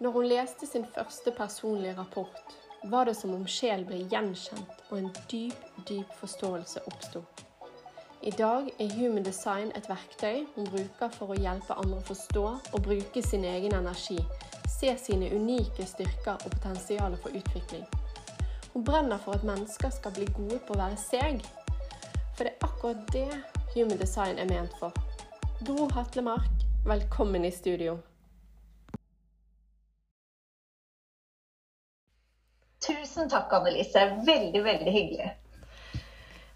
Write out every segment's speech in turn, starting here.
Når hun leste sin første personlige rapport, var det som om sjel ble gjenkjent og en dyp, dyp forståelse oppsto. I dag er Human Design et verktøy hun bruker for å hjelpe andre å forstå og bruke sin egen energi, se sine unike styrker og potensial for utvikling. Hun brenner for at mennesker skal bli gode på å være seg. For det er akkurat det Human Design er ment for. Gro Hatlemark, velkommen i studio. Takk, Annelise. Veldig, veldig hyggelig.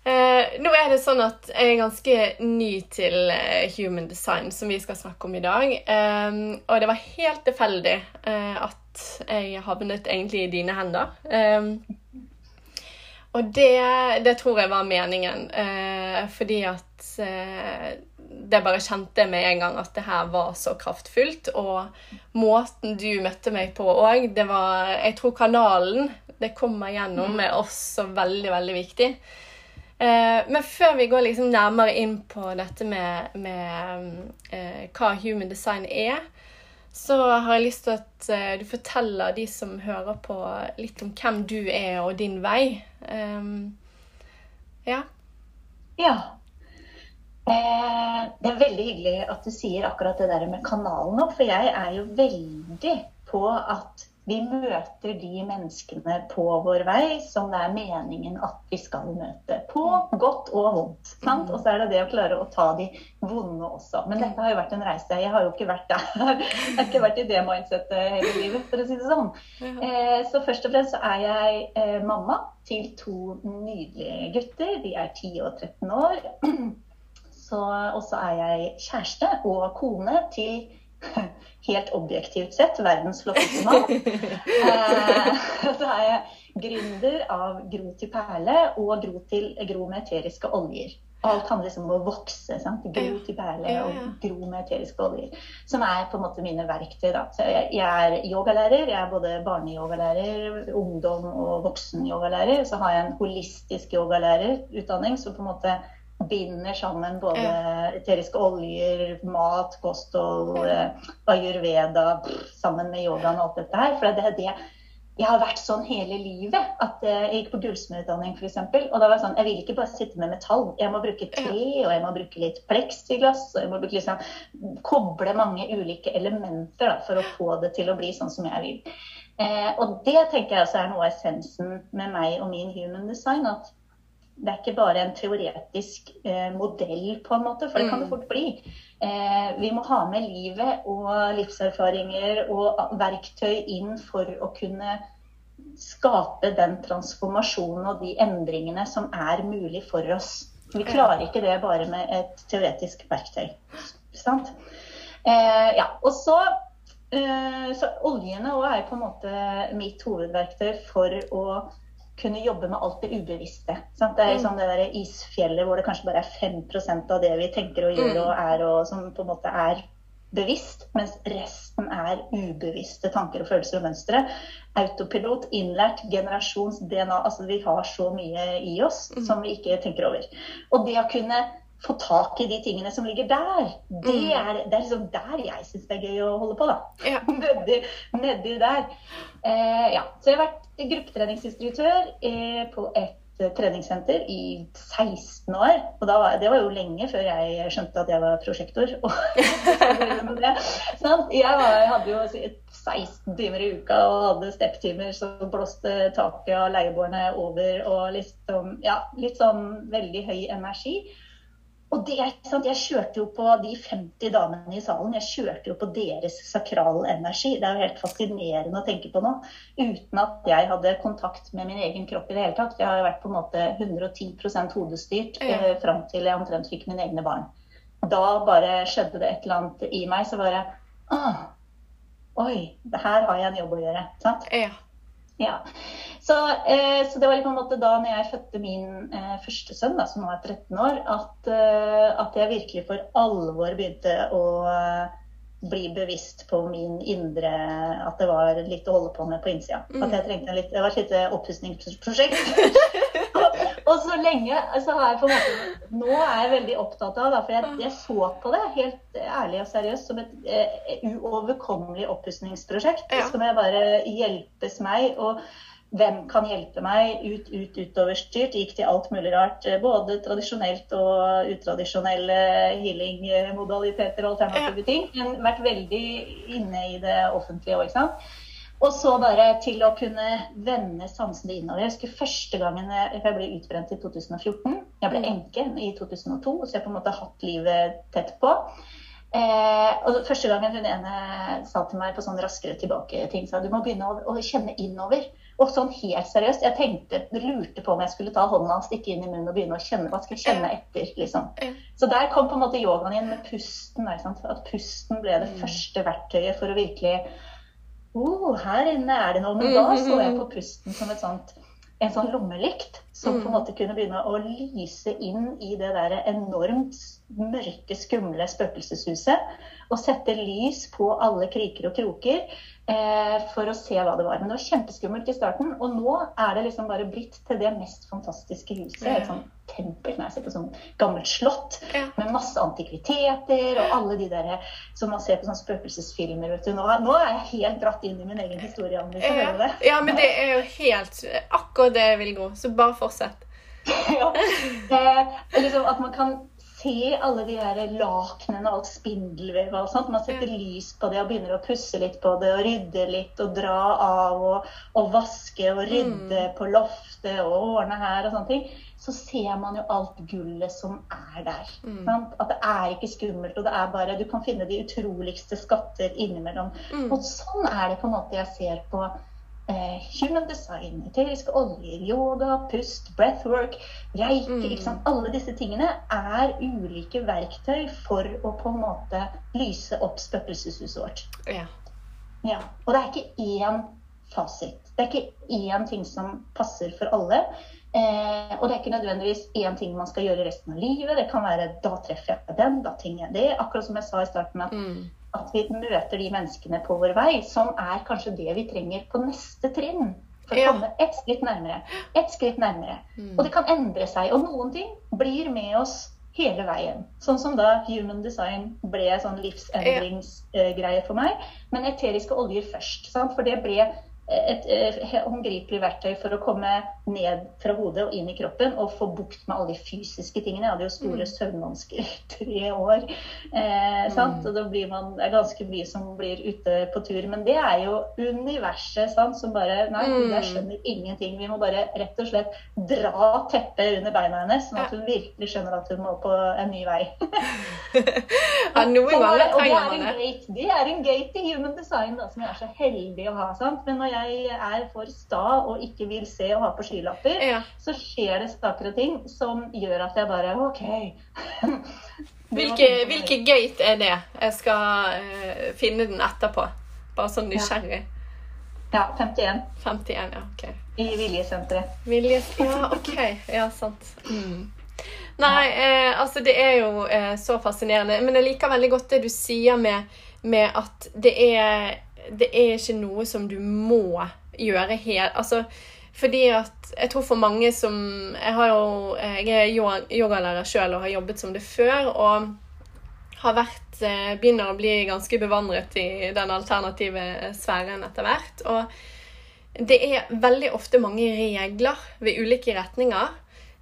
Eh, nå er det sånn at jeg er ganske ny til eh, human design, som vi skal snakke om i dag. Eh, og det var helt tilfeldig eh, at jeg havnet egentlig i dine hender. Eh, og det, det, tror jeg var meningen, fordi at det bare kjente med en gang at det her var så kraftfullt. Og måten du møtte meg på òg, det var Jeg tror kanalen det kommer gjennom, er også veldig, veldig viktig. Eh, men før vi går liksom nærmere inn på dette med, med eh, hva human design er, så har jeg lyst til at eh, du forteller de som hører på, litt om hvem du er og din vei. Um, ja. Ja. Eh, det er veldig hyggelig at du sier akkurat det der med kanalen nå, for jeg er jo veldig på at vi møter de menneskene på vår vei som det er meningen at vi skal møte. På godt og vondt. Sant? Og så er det det å klare å ta de vonde også. Men dette har jo vært en reise. Jeg har jo ikke vært der. Jeg har ikke vært i det mindsettet hele livet, for å si det sånn. Eh, så først og fremst så er jeg eh, mamma til to nydelige gutter. De er 10 og 13 år. Og så er jeg kjæreste og kone til helt objektivt sett verdens flotteste mann. eh, så er jeg gründer av Gro til perle og Gro til Gro med eteriske oljer. Alt handler liksom om å vokse. Sant? Gro til perle og gro med eteriske oljer. Som er på en måte mine verktøy. Da. Så jeg, jeg er yogalærer. Jeg er både barneyogalærer, ungdom- og voksen-yogalærer. Så har jeg en holistisk yogalærerutdanning som på en måte binder sammen både eteriske oljer, mat, kosthold, eh, ayurveda sammen med yogaen og alt dette her. For det er det jeg har vært sånn hele livet. at eh, Jeg gikk på gullsmedutdanning f.eks. Og da var jeg sånn, jeg vil ikke bare sitte med metall. Jeg må bruke tre, og jeg må bruke litt pleksiglass. Og jeg må bruke liksom, koble mange ulike elementer da, for å få det til å bli sånn som jeg vil. Eh, og det tenker jeg også er noe av essensen med meg og min human design. at det er ikke bare en teoretisk eh, modell, på en måte, for det kan det mm. fort bli. Eh, vi må ha med livet og livserfaringer og verktøy inn for å kunne skape den transformasjonen og de endringene som er mulig for oss. Vi klarer ikke det bare med et teoretisk verktøy. Sant? Eh, ja, og så, eh, så Oljene er på en måte mitt hovedverktøy for å kunne jobbe med alt det ubevisste. Sant? Det er sånn det der isfjellet hvor det kanskje bare er 5% av det vi tenker og gjør mm. og er, og som på en måte er bevisst, mens resten er ubevisste tanker og følelser og mønstre. Autopilot, innlært, generasjons DNA. Altså vi har så mye i oss mm. som vi ikke tenker over. Og det å kunne få tak i de tingene som ligger der, det mm. er, det er liksom der jeg syns det er gøy å holde på, da. Ja. nedi, nedi, der. Eh, ja. Så jeg har vært gruppetreningsinstruktør eh, på et eh, treningssenter i 16 år. Og da, det var jo lenge før jeg skjønte at jeg var prosjektor. sånn, jeg, var, hadde jo 16 timer i uka og hadde stepptimer som blåste taket av leieboerne over. Og liksom, ja, litt sånn veldig høy energi. Og det, Jeg kjørte jo på de 50 damene i salen. Jeg kjørte jo på deres sakrale energi. Det er jo helt fascinerende å tenke på nå. Uten at jeg hadde kontakt med min egen kropp i det hele tatt. Jeg har jo vært på en måte 110 hodestyrt ja. eh, fram til jeg omtrent fikk mine egne barn. Da bare skjedde det et eller annet i meg. Så bare ah, Oi, her har jeg en jobb å gjøre. Sant? Ja. ja. Så, eh, så, det var liksom måte da når jeg fødte min eh, første sønn, da, som nå er 13 år, at, eh, at, jeg virkelig for alvor begynte å eh, bli bevisst på min indre At det var litt å holde på med på innsida. Mm. At jeg trengte litt, Det var et lite oppussingsprosjekt. og så lenge så har jeg på en måte Nå er jeg veldig opptatt av, det. for jeg, jeg, så på det helt ærlig og seriøst som et eh, uoverkommelig oppussingsprosjekt. Ja. Som jeg bare hjelpes meg. og hvem kan hjelpe meg? Ut, ut, utoverstyrt. Gikk til alt mulig rart. Eh, både tradisjonelt og utradisjonelle healing-modaliteter og alternative ting. Men vært veldig inne i det offentlige òg, ikke sant. Og så bare til å kunne vende sansene innover. Jeg husker første gangen jeg ble utbrent i 2014. Jeg ble mm. enke i 2002, så jeg på en måte har hatt livet tett på. Eh, og Første gangen hun ene sa til meg på sånn raskere tilbake-ting, sa du må begynne å, å, kjenne innover. Og sånn helt seriøst, jeg tenkte, lurte på om jeg skulle ta hånden og stikke inn i munnen og begynne å kjenne hva skal jeg kjenne etter. liksom. Så der kom på en måte yogaen inn med pusten. At pusten ble det mm. første verktøyet for å virkelig oh, her inne er det noe. Men da så jeg på pusten som et sånt, en sånn lommelykt som på en mm. måte kunne begynne å lyse inn i det der enormt mørke, skumle spøkelseshuset. Og sette lys på alle kriker og kroker eh, for å se hva det var. Men det var kjempeskummelt i starten. Og nå er det liksom bare blitt til det mest fantastiske huset. Et sånt tempel, nær sett, på sånn gammelt slott ja. med masse antikviteter og alle de der som man ser på sånne spøkelsesfilmer. vet du. Nå, nå er jeg helt dratt inn i min egen historie. Ja. ja, men det er jo helt akkurat det jeg vil gå. Så bare fortsett. ja. Eh, liksom at man kan se alle de her lakenene og alt spindelvev og sånt. Man setter lys på det og begynner å pusse litt på det og rydde litt og dra av og, og vaske og rydde mm. på loftet og ordne her og sånne ting. Så ser man jo alt gullet som er der. Mm. At det er ikke skummelt, og det er bare Du kan finne de utroligste skatter innimellom. Mm. Og sånn er det på en måte jeg ser på human design, eteriske oljer, yoga, pust, breathwork, reiki mm. Alle disse tingene er ulike verktøy for å på en måte lyse opp spøkelseshuset vårt. Ja. ja. Og det er ikke én fasit. Det er ikke én ting som passer for alle. Eh, og det er ikke nødvendigvis én ting man skal gjøre resten av livet. Det kan være da treffer jeg den, da trenger jeg det. Akkurat som jeg sa i starten, at mm at vi møter de menneskene på vår vei, som er kanskje det vi trenger på neste trinn. For å komme ett skritt nærmere. Ett skritt nærmere. Mm. Og det kan endre seg. Og noen ting blir med oss hele veien. Sånn som da human design ble sånn livsendringsgreie for meg. Men eteriske oljer først. Sant? For det ble et, håndgripelig verktøy for å komme ned fra hodet og inn i kroppen og få bukt med alle de fysiske tingene. Jeg hadde jo store mm. søvnvansker i tre år. Eh, sant? Mm. Og da blir man, det er ganske mye som blir ute på tur. Men det er jo universet sant? som bare Nei, mm. jeg skjønner ingenting. Vi må bare rett og slett dra teppet under beina hennes, sånn at hun virkelig skjønner at hun må på en ny vei. ja, noen ganger trenger man det. Det er en gate i human design da, som jeg er så heldig å ha. sant? Men når jeg er for sta og ikke vil se og ha på skylapper, ja. så skjer det saker og ting som gjør at jeg bare OK. hvilke, hvilke, gate er det? Jeg skal uh, finne den etterpå. Bare sånn nysgjerrig. Ja. 51. 51, ja, ok. I Viljesenteret. Viljes, ja, OK. Ja, sant. Mm. Nei, eh, altså det er jo eh, så fascinerende. Men jeg liker veldig godt det du sier med, med at det er det er ikke noe som du må gjøre helt Altså, fordi at jeg tror for mange som Jeg, har jo, jeg er yogalærer sjøl og har jobbet som det før. Og har vært eh, Begynner å bli ganske bevandret i den alternative sfæren etter hvert. Og det er veldig ofte mange regler ved ulike retninger.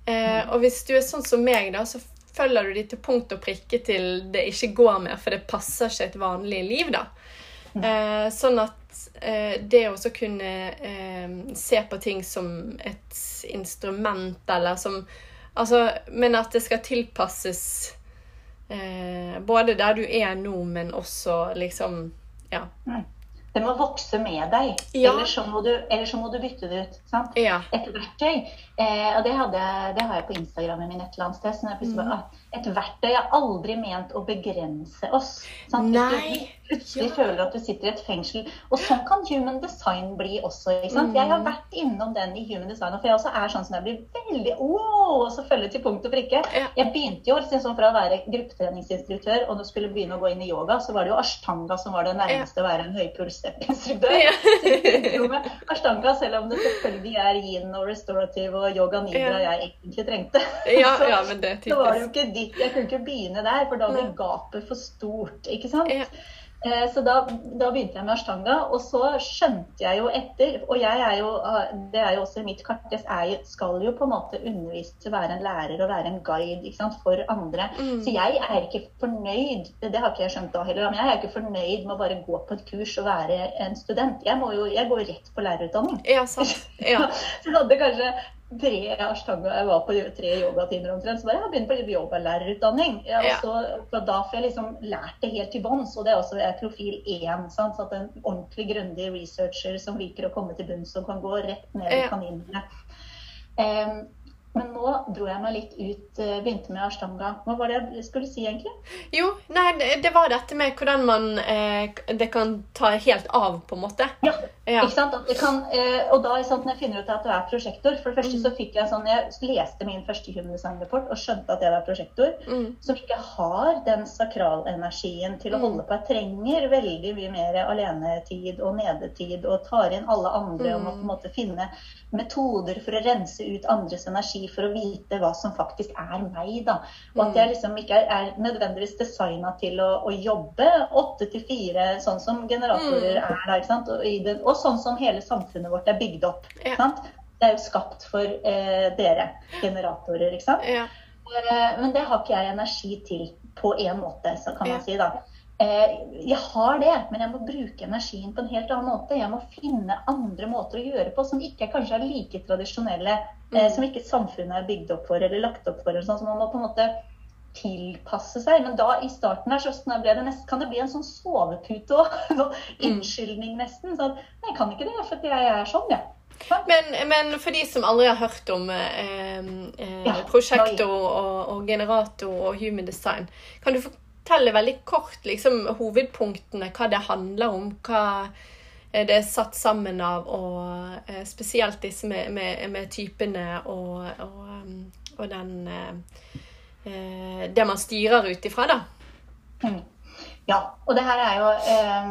Eh, og hvis du er sånn som meg, da, så følger du de til punkt og prikke til det ikke går mer, for det passer ikke et vanlig liv, da. Eh, sånn at eh, det å kunne eh, se på ting som et instrument, eller som Altså, men at det skal tilpasses eh, både der du er nå, men også liksom Ja. Mm. Det må vokse med deg, ja. ellers, så du, ellers, så må du, bytte det ut. Sant? Ja. Et verktøy. Eh, og det, hadde, det, har jeg på Instagrammen min et eller annet sted. Så jeg bare, mm. et verktøy. Har aldri ment å begrense oss. Sant? Nei. Hvis du plutselig føler at du sitter i et fengsel. Og sånn kan human design bli også. ikke sant? Jeg har vært innom den i human design, for jeg også er sånn som jeg blir veldig og så følger til punkt og prikke. Ja. Jeg begynte jo liksom sånn fra å være gruppetreningsinstruktør, og når jeg skulle begynne å gå inn i yoga, så var det jo ashtanga som var det nærmeste å være en høypuls-step-instruktør. Ja. Ashtanga, selv om det selvfølgelig er yin og restorative og yoga nidra Ja. jeg egentlig trengte, Ja, så, ja, men det er så var det jo ikke ditt. Jeg kunne ikke begynne der, for da ble gapet for stort. ikke sant? Ja. Eh, Så da, da begynte jeg med ashtanga, og så skjønte jeg jo etter Og jeg er jo, ah, det er jo også mitt kart, jeg skal jo på en måte undervise, være en lærer og være en guide sant, for andre. Mm. Så jeg er ikke fornøyd, det har ikke jeg skjønt da heller, men jeg er ikke fornøyd med å bare gå på et kurs og være en student. Jeg, må jo, jeg går rett på lærerutdanning. Ja, sant. Ja. Så jeg hadde kanskje tre ashtanga, jeg var på tre yogatimer omtrent, så bare jeg har begynt på yogalærerutdanning. Ja, fra da får jeg liksom lært det helt til bunns. og det er også er profil 1. Sant? Så at en ordentlig grundig researcher som liker å komme til bunns og kan gå rett ned i Ja. kaninene. Em, men nå dro jeg meg litt ut, eh, begynte med ashtanga. Hva var det jeg skulle si egentlig? Jo, nei, det- var dette med hvordan man eh, Det kan ta helt av, på en måte. Ja, Ja. Ikke sant? Kan, eh, og da, sant, når jeg finner ut at du er prosjektor For det første Mm. så fikk jeg sånn Jeg leste min første Human og skjønte at jeg var prosjektor. Mm. Som ikke har den sakralenergien til å Mm. holde på. Jeg trenger veldig mye mer alenetid og nedetid og tar inn alle andre og må på en Mm. måte finne metoder for å rense ut andres energi for å vite hva som faktisk er meg. da. Og at Mm. jeg liksom ikke er, er nødvendigvis designa til å, å jobbe åtte til fire, sånn som generatorer Mm. er. da, ikke sant? Og, det, og sånn som hele samfunnet vårt er bygd opp. Ja. Sant? Det er jo skapt for eh, dere generatorer, ikke sant? Ja. Eh, Men det har ikke jeg energi til på én måte, så kan man si da. Eh, Jeg har det, men jeg må bruke energien på en helt annen måte. Jeg må finne andre måter å gjøre på som ikke kanskje er like tradisjonelle. eh, Mm. Som ikke samfunnet er bygd opp for eller lagt opp for. eller Sånn, så man må på en måte tilpasse seg. Men da i starten her, så ble det nesten, kan det bli en sånn sovepute òg. Sånn Mm. unnskyldning nesten. Sånn, nei, jeg kan ikke det, for jeg er sånn, jeg. Ja. Men, men for de som aldri har hørt om eh, eh, Ja, prosjektor og, og generator og human design, kan du fortelle veldig kort liksom, hovedpunktene, hva det handler om? Hva eh, det er satt sammen av, og eh, spesielt disse med, med, med typene og, og, um, og den eh, eh, Det man styrer ut ifra, da. Mm. Ja, og det her er jo eh,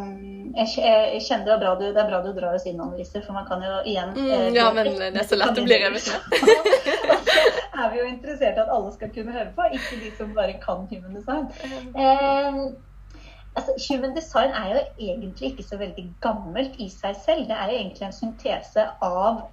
jeg, jeg kjenner det er, bra du, det er bra du drar oss innom, Lise, for man kan jo igjen Mm, eh, ja, men det er så lett det blir, jeg vet ikke. er vi jo interessert i at alle skal kunne høre på, ikke de som bare kan human design. Eh, altså, human design er jo egentlig ikke så veldig gammelt i seg selv. Det er jo egentlig en syntese av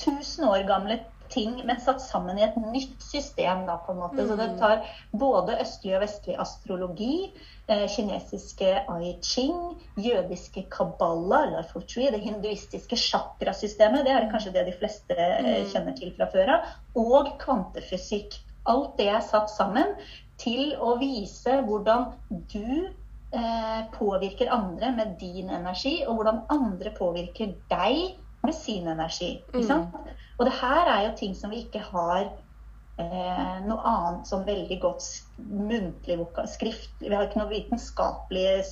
tusen år gamle ting, men satt sammen i et nytt system. Da, på en måte. Så det Mm. tar både østlig og vestlig astrologi, eh, kinesiske ai ching, jødiske kabbala, eller fortri, det hinduistiske chakrasystemet, det er kanskje det de fleste eh, Mm. kjenner til fra før av, og kvantefysikk. Alt det er satt sammen til å vise hvordan du eh, påvirker andre med din energi, og hvordan andre påvirker deg med sin energi. Mm. Og det her er jo ting som vi ikke har eh, noe annet som veldig godt muntlig skrift Vi har ikke noen vitenskapelige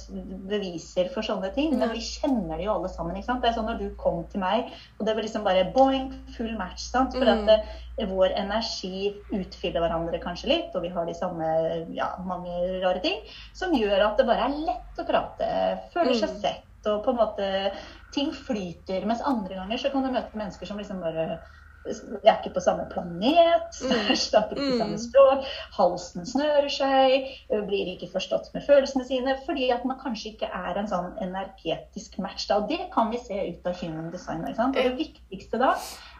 beviser for sånne ting, men vi kjenner det jo alle sammen. ikke sant? Det er sånn når du kom til meg, og det var liksom bare boing, full match. sant? For Mm. at det, vår energi utfyller hverandre kanskje litt, og vi har de samme ja, mange rare ting, som gjør at det bare er lett å prate, føler seg Mm. sett, og på en måte ting flyter. Mens andre ganger så kan du møte mennesker som liksom bare jeg er ikke på samme planet, Mm. snakker ikke Mm. samme språk, halsen snører seg, blir ikke forstått med følelsene sine, fordi at man kanskje ikke er en sånn energetisk match. Da. Og det kan vi se ut av human design. Og det viktigste da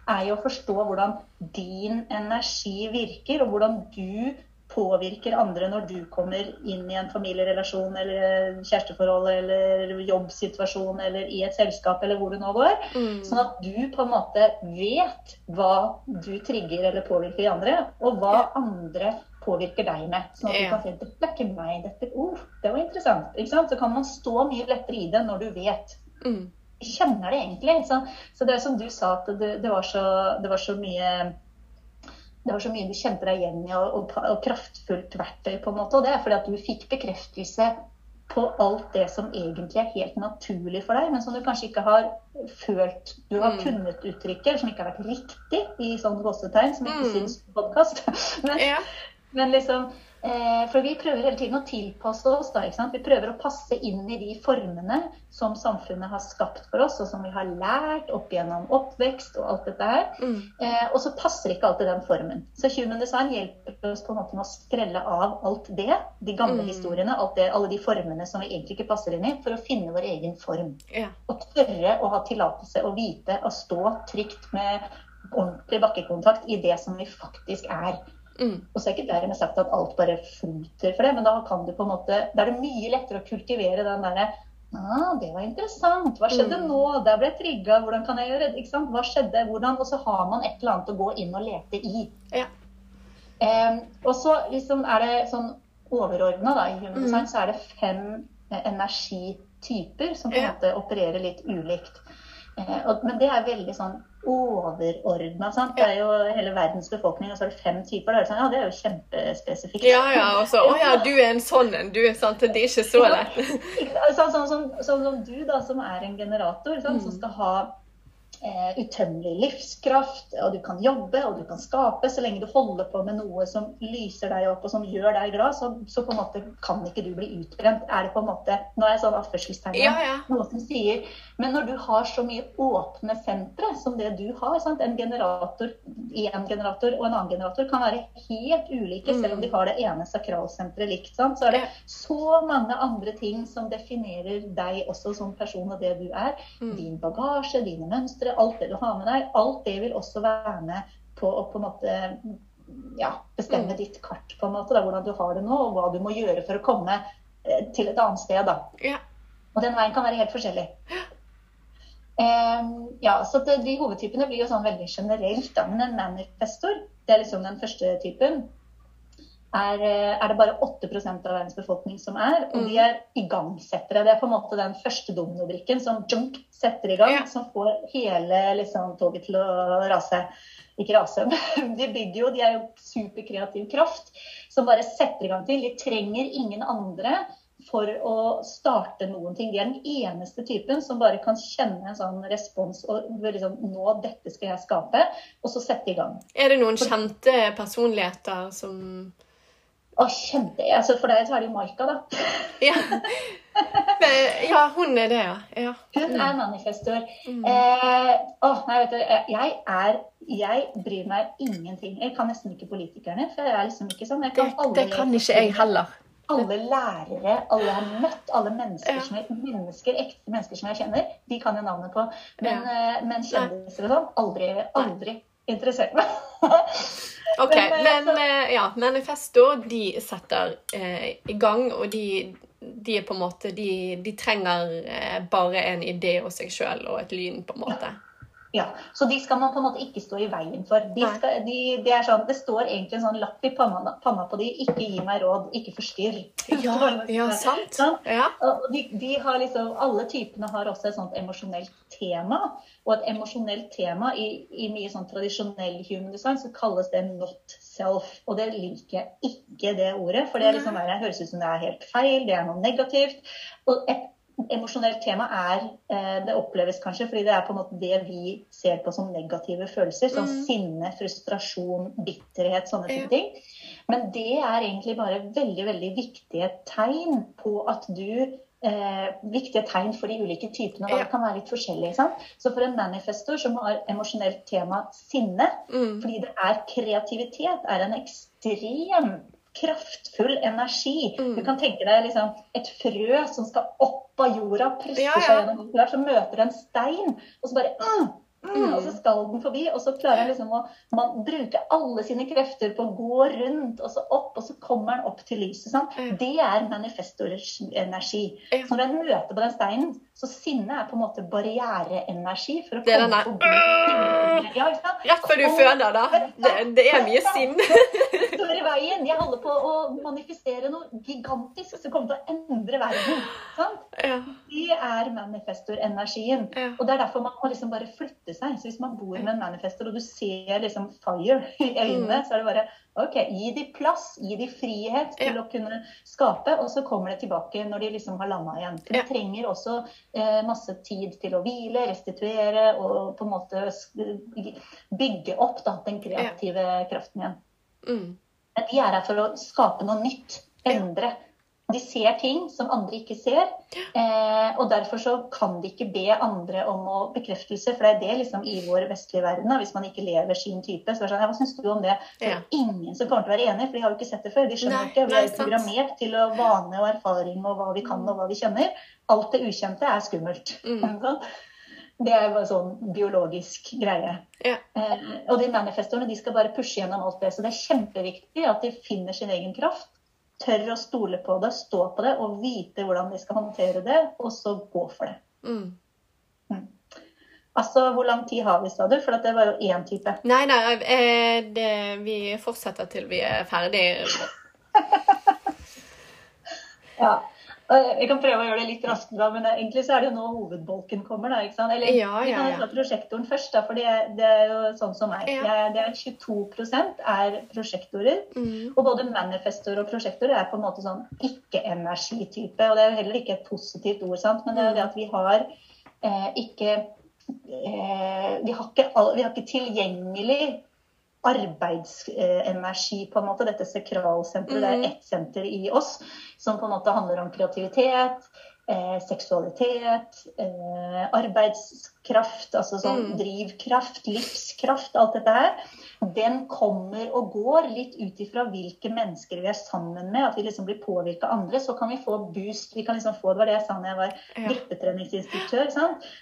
er jo å forstå hvordan din energi virker, og hvordan du påvirker andre når du kommer inn i en familierelasjon eller kjæresteforhold eller jobbsituasjon eller i et selskap eller hvor du nå går. Mm. Sånn at du på en måte vet hva du trigger eller påvirker i andre, og hva andre påvirker deg med. Sånn at du Ja. kan si dette er ikke meg, dette oh, det var interessant. Ikke sant? Så kan man stå mye lettere i det når du vet. Mm. Kjenner det egentlig. Så, så det er som du sa, at det, det, var, så, det var så mye det var så mye du kjente deg igjen i, og, og, og kraftfullt verktøy, på en måte. Og det er fordi at du fikk bekreftelse på alt det som egentlig er helt naturlig for deg, men som du kanskje ikke har følt du har Mm. kunnet uttrykke, eller som ikke har vært riktig i sånn gåsetegn, som ikke Mm. syns på podkast. Men, Ja. men liksom For vi prøver hele tiden å tilpasse oss. da? Vi prøver å passe inn i de formene som samfunnet har skapt for oss, og som vi har lært opp gjennom oppvekst og alt dette her. Mm. Eh, og så passer ikke alltid den formen. Så Human Design hjelper oss på en måte med å skrelle av alt det, de gamle Mm. historiene, alt det, alle de formene som vi egentlig ikke passer inn i, for å finne vår egen form. Ja. Og tørre å ha tillatelse og vite å stå trygt med ordentlig bakkekontakt i det som vi faktisk er. Mm. Og så er ikke dermed sagt at alt bare flyter for det, men da kan du på en måte, da er det mye lettere å kultivere den derre Ah, det var interessant. Hva skjedde Mm. nå? Der ble jeg trigga. Hvordan kan jeg gjøre det? Hva skjedde? Hvordan? Og så har man et eller annet å gå inn og lete i. Ja. Um, og så liksom er det sånn overordna i Human Mm. Design, så er det fem eh, energityper som på en Ja. måte opererer litt ulikt. Eh, og, men det er veldig sånn overordna. Det er jo hele verdens befolkning, og så er det fem typer. Da er sånn, ja, det er jo kjempespesifikt. Ja, ja, og så Å ja, du er en sånn en, du. sant? Det er ikke så lett. Sånn, sånn, sånn, sånn som du, da, som er en generator, mm. som skal ha eh, utømmelig livskraft, og du kan jobbe og du kan skape. Så lenge du holder på med noe som lyser deg opp og som gjør deg glad, så, så på en måte kan ikke du bli utbrent. Er det på en måte, Nå er jeg sånn avførselstegn. Ja, ja. Noe som sier Men når du har så mye åpne sentre som det du har sant? En generator, en generator og en annen generator kan være helt ulike, selv om de har det ene sakralsenteret likt. Sant? Så er det så mange andre ting som definerer deg også som person og det du er. Mm. Din bagasje, dine mønstre, alt det du har med deg. Alt det vil også være med på å på en måte ja, bestemme Mm. ditt kart, på en måte. Da, hvordan du har det nå, og hva du må gjøre for å komme eh, til et annet sted. da. Ja. Og den veien kan være helt forskjellig. Ehm, ja, så De hovedtypene blir jo sånn veldig generelt. da, Men en manifestor, det er liksom den første typen, er, eh, er det bare 8% av verdens befolkning som er. Og de er igangsettere. Det er på en måte den første dominobrikken som junk, setter i gang, Ja. som får hele liksom, toget til å rase. Ikke rase, men de bygger jo, de er jo superkreativ kraft som bare setter i gang ting. De trenger ingen andre for å starte noen ting. De er den eneste typen som bare kan kjenne en sånn respons og liksom Nå, dette skal jeg skape. Og så sette i gang. Er det noen kjente personligheter som Å, kjente. Altså, for deg så er det jo Maika, da. Ja. Ja, hun er det, ja. ja. Hun er manifestor. Mm. Eh, å, nei, vet du, jeg er Jeg bryr meg ingenting. Jeg kan nesten ikke politikerne, for jeg er liksom ikke sånn. Jeg Det, kan det kan ikke jeg heller. Alle lærere, alle jeg har møtt, alle mennesker, som jeg, mennesker, ekte mennesker som jeg kjenner, de kan jeg navnet på. Men, eh, men kjendiser og sånn, aldri, aldri interessert meg. Ok, Men, eh, eh, ja, Manifesto de setter eh, i gang, og de, de er på en måte De, de trenger eh, bare en idé og seg sjøl og et lyn, på en måte. Ja, Så de skal man på en måte ikke stå i veien for. De skal, de, det, er sånn, det står egentlig en sånn lapp i panna, panna på de, ikke gi meg råd, ikke forstyrr. Ja, ja sant. Sånn? Ja. Og de, de har liksom, alle typene har også et sånt emosjonelt tema. Og et emosjonelt tema i, i mye sånn tradisjonell human design så kalles det not self. Og det liker jeg ikke, det ordet. For det, liksom, høres ut som det er helt feil, det er noe negativt. Og et emosjonelt tema er eh, Det oppleves kanskje fordi det er på en måte det vi ser på som negative følelser. Som Mm. sinne, frustrasjon, bitterhet, sånne Ja. ting. Men det er egentlig bare veldig veldig viktige tegn på at du eh, Viktige tegn for de ulike typene. Ja. Det kan være litt forskjellig. sant? Så for en manifestor som har emosjonelt tema sinne, Mm. fordi det er kreativitet, er en ekstrem kraftfull energi. Mm. Du kan tenke deg liksom et frø som skal opp av jorda, presser Ja, ja. seg gjennom der, så møter en stein, og så bare mm, mm, Mm. Og så skal den forbi, og så klarer den liksom å man bruker alle sine krefter på å gå rundt, og så opp, og så kommer den opp til lyset. Sant? Ja. Det er manifestorenergi. Ja. Så når den møter på den steinen, så sinne er på en måte barriereenergi for å Det er. Ja. Rett før du føder, da. Det, det er mye sinn. Jeg holder på å manifestere noe gigantisk som kommer til å endre verden. Sant? Ja. det er manifestor-energien. Ja. Og det er derfor man må liksom bare flytte seg. Så hvis man bor med en manifestor, og du ser liksom fire i øynene, Mm. så er det bare OK, gi de plass, gi de frihet til Ja. å kunne skape, og så kommer det tilbake når de liksom har landa igjen. For de trenger også eh, masse tid til å hvile, restituere og på en måte bygge opp da, den kreative kraften igjen. Mm. Men de er her for å skape noe nytt. Endre. De ser ting som andre ikke ser. Eh, og derfor så kan de ikke be andre om å bekreftelse. For det er det liksom i vår vestlige verden, da, hvis man ikke lever sin type. Så er det sånn, Hva syns du om det? Så Ja. er det ingen som kommer til å være enig, for de har jo ikke sett det før. De skjønner Nei, ikke. Vi er programmert til å vane og erfaring og hva vi kan og hva vi kjenner. Alt det ukjente er skummelt. Mm. Det er bare sånn biologisk greie. Ja. Eh, og de manifestorene de skal bare pushe gjennom alt det. Så det er kjempeviktig at de finner sin egen kraft. Tør å stole på det, stå på det og vite hvordan de skal håndtere det, og så gå for det. Mm. Altså, hvor lang tid har vi, sa du? For at det var jo én type. Nei, nei, eh, det, vi fortsetter til vi er ferdig. Ja. Jeg kan prøve å gjøre det litt raskere, da, men egentlig så er det jo nå hovedbolken kommer. da, ikke sant? Eller Ja, vi ja, kan ja. ta prosjektoren først, da, for det, det er jo sånn som meg. Ja. Det er 22 er prosjektorer. Mm. Og både manifestor og prosjektor er på en måte sånn ikke-energitype. Og det er jo heller ikke et positivt ord, sant? men det er jo det at vi har eh, ikke eh, vi, har ikke all, vi har ikke tilgjengelig arbeidsenergi, på en måte. Dette sakralsenteret. Det Mhm. er ett senter i oss som på en måte handler om kreativitet. Eh, seksualitet, eh, arbeidskraft, altså sånn Mm. drivkraft, livskraft, alt dette her. Den kommer og går litt ut ifra hvilke mennesker vi er sammen med. At vi liksom blir påvirka av andre. Så kan vi få boost. Vi kan liksom få, Det var det jeg sa når jeg var Ja. vippetreningsinstruktør.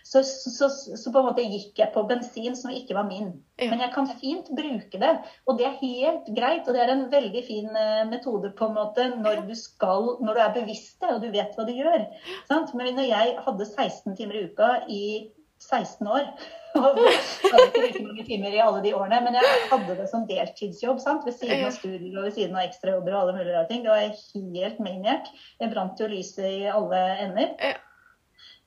Så, så, så, så på en måte gikk jeg på bensin som ikke var min. Ja. Men jeg kan fint bruke det. Og det er helt greit. Og det er en veldig fin eh, metode på en måte når du skal, når du er bevisst det, og du vet hva du gjør. Sant? Men når jeg hadde 16 timer i uka i 16 år jeg hadde ikke like mange timer i alle de årene, men jeg hadde det som deltidsjobb sant? ved siden av studier og ved siden av ekstrajobber og alle mulige rare ting. Det var helt maniac. Jeg brant jo lyset i alle ender.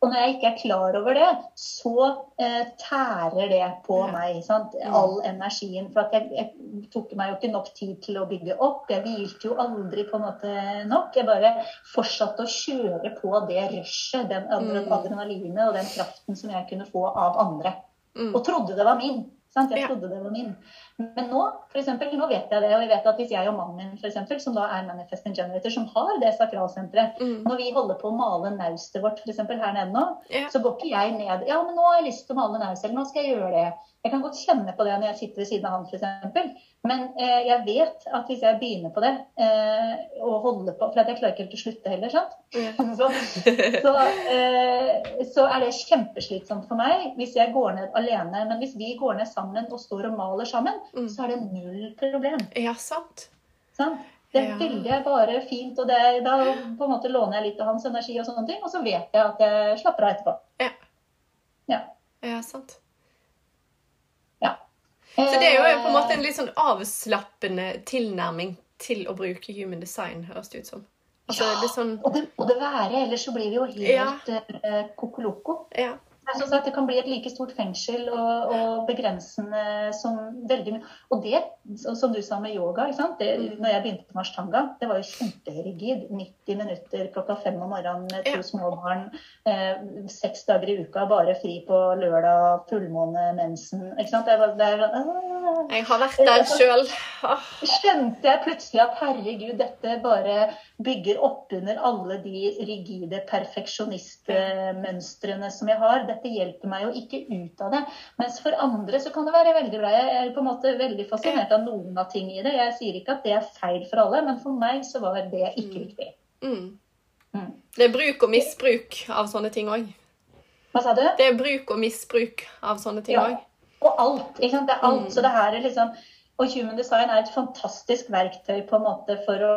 Og når jeg ikke er klar over det, så eh, tærer det på Ja. meg. Sant? All energien. For jeg, jeg tok meg jo ikke nok tid til å bygge opp. Jeg hvilte jo aldri på en måte nok. Jeg bare fortsatte å kjøre på det rushet, den Mm. adrenalinet og den kraften som jeg kunne få av andre. Mm. Og trodde det var min. Sant? Jeg trodde det var min. Men nå for eksempel, nå vet jeg det, og jeg vet at hvis jeg og mannen min, for eksempel, som da er Manifesting Generator, som har det sakralsenteret Mm. Når vi holder på å male naustet vårt for eksempel, her nede nå, Ja. så går ikke jeg ned Ja, men nå har jeg lyst til å male naust, eller nå skal jeg gjøre det. Jeg kan godt kjenne på det når jeg sitter ved siden av han, f.eks. Men eh, jeg vet at hvis jeg begynner på det, eh, og holder på For jeg klarer ikke helt å slutte heller, sant? Ja. Så, så, eh, så er det kjempeslitsomt for meg hvis jeg går ned alene. Men hvis vi går ned sammen og står og maler sammen, Mm. så er det null problem. ja, sant. Sant? Det er Ja. veldig bare fint, og det, da på en måte låner jeg litt av hans energi, og sånne ting, og så vet jeg at jeg slapper av etterpå. Ja. Ja. Ja, sant. ja. Så det er jo på en måte Eh, en litt sånn avslappende tilnærming til å bruke human design, høres det ut som. Altså, Ja. det sånn og, det, og det være, ellers så blir vi jo helt eh, kokoloko. Ja. Det er sånn at det kan bli et like stort fengsel og, og begrensende som veldig mye Og det, som du sa med yoga, ikke sant? Det, Mm. når jeg begynte på Mashtanga, det var jo kjemperigid. 90 minutter klokka fem om morgenen med to små barn. Eh, seks dager i uka, bare fri på lørdag, fullmåne, mensen. Ikke sant? Det, var, det var, sånn Jeg har vært der sjøl. skjønte jeg plutselig at herregud, dette bare bygger opp under alle de rigide perfeksjonistmønstrene som jeg har. Dette hjelper meg jo ikke ut av det. Mens for andre så kan det være veldig bra. Jeg er på en måte veldig fascinert av noen av ting i det. Jeg sier ikke at det er feil for alle, men for meg så var det ikke riktig. Mm. Mm. Det er bruk og misbruk av sånne ting òg. Hva sa du? Det er bruk og misbruk av sånne ting Ja. Og alt. ikke sant? Det er alt. Mm. Så det her er liksom Og human design er et fantastisk verktøy på en måte for å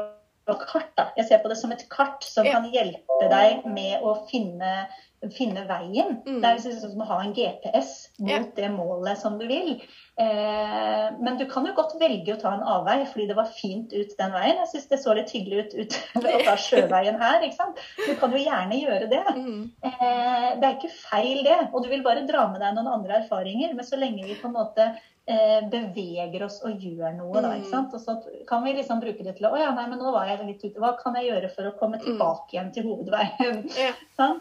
kart. Da. Jeg ser på det som et kart som Ja. kan hjelpe deg med å finne, finne veien. Mm. Det er liksom som å ha en GPS mot yeah. det målet som du vil. Eh, men du kan jo godt velge å ta en avvei, fordi det var fint ut den veien. Jeg syns det så litt hyggelig ut, ut å ta sjøveien her. ikke sant? Du kan jo gjerne gjøre det. Mm. Eh, det er ikke feil, det. Og du vil bare dra med deg noen andre erfaringer. Men så lenge vi på en måte beveger oss og gjør noe, da. Mm. ikke sant? Og så kan vi liksom bruke det til å Å ja, nei, men nå var jeg litt ute. Hva kan jeg gjøre for å komme tilbake igjen til hovedveien? Ja. sånn?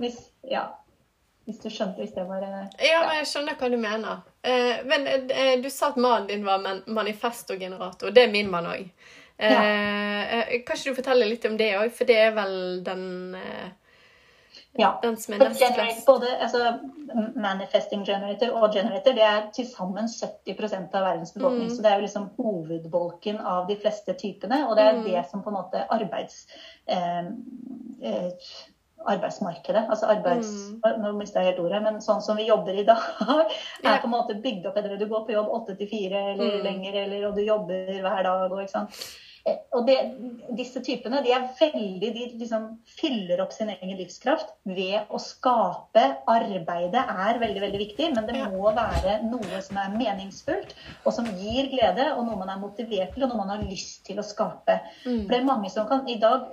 Hvis, ja. Hvis du skjønte, hvis det var ja. Ja, men jeg skjønner hva du mener. Eh, men eh, du sa at mannen din var man manifestogenerator. Det er min mann òg. Eh, Ja. eh, kan ikke du fortelle litt om det òg? For det er vel den, eh, Ja. generate, både altså, manifesting generator og generator det er til sammen 70% av verdens befolkning. Mm. Så det er jo liksom hovedbolken av de fleste typene. Og det er Mm. det som på en måte arbeids... Eh, eh, arbeidsmarkedet, altså arbeids... Mm. Nå mista jeg helt ordet, men sånn som vi jobber i dag, er på en måte bygd opp etter det. Du går på jobb åtte til fire eller Mm. lenger, eller, og du jobber hver dag. Og, ikke sant? Eh, Og det, disse typene de er veldig, de liksom fyller opp sin egen livskraft ved å skape. Arbeidet er veldig veldig viktig, men det må være noe som er meningsfullt, og som gir glede, og noe man er motivert til, og noe man har lyst til å skape. Mm. For det er mange som kan i dag,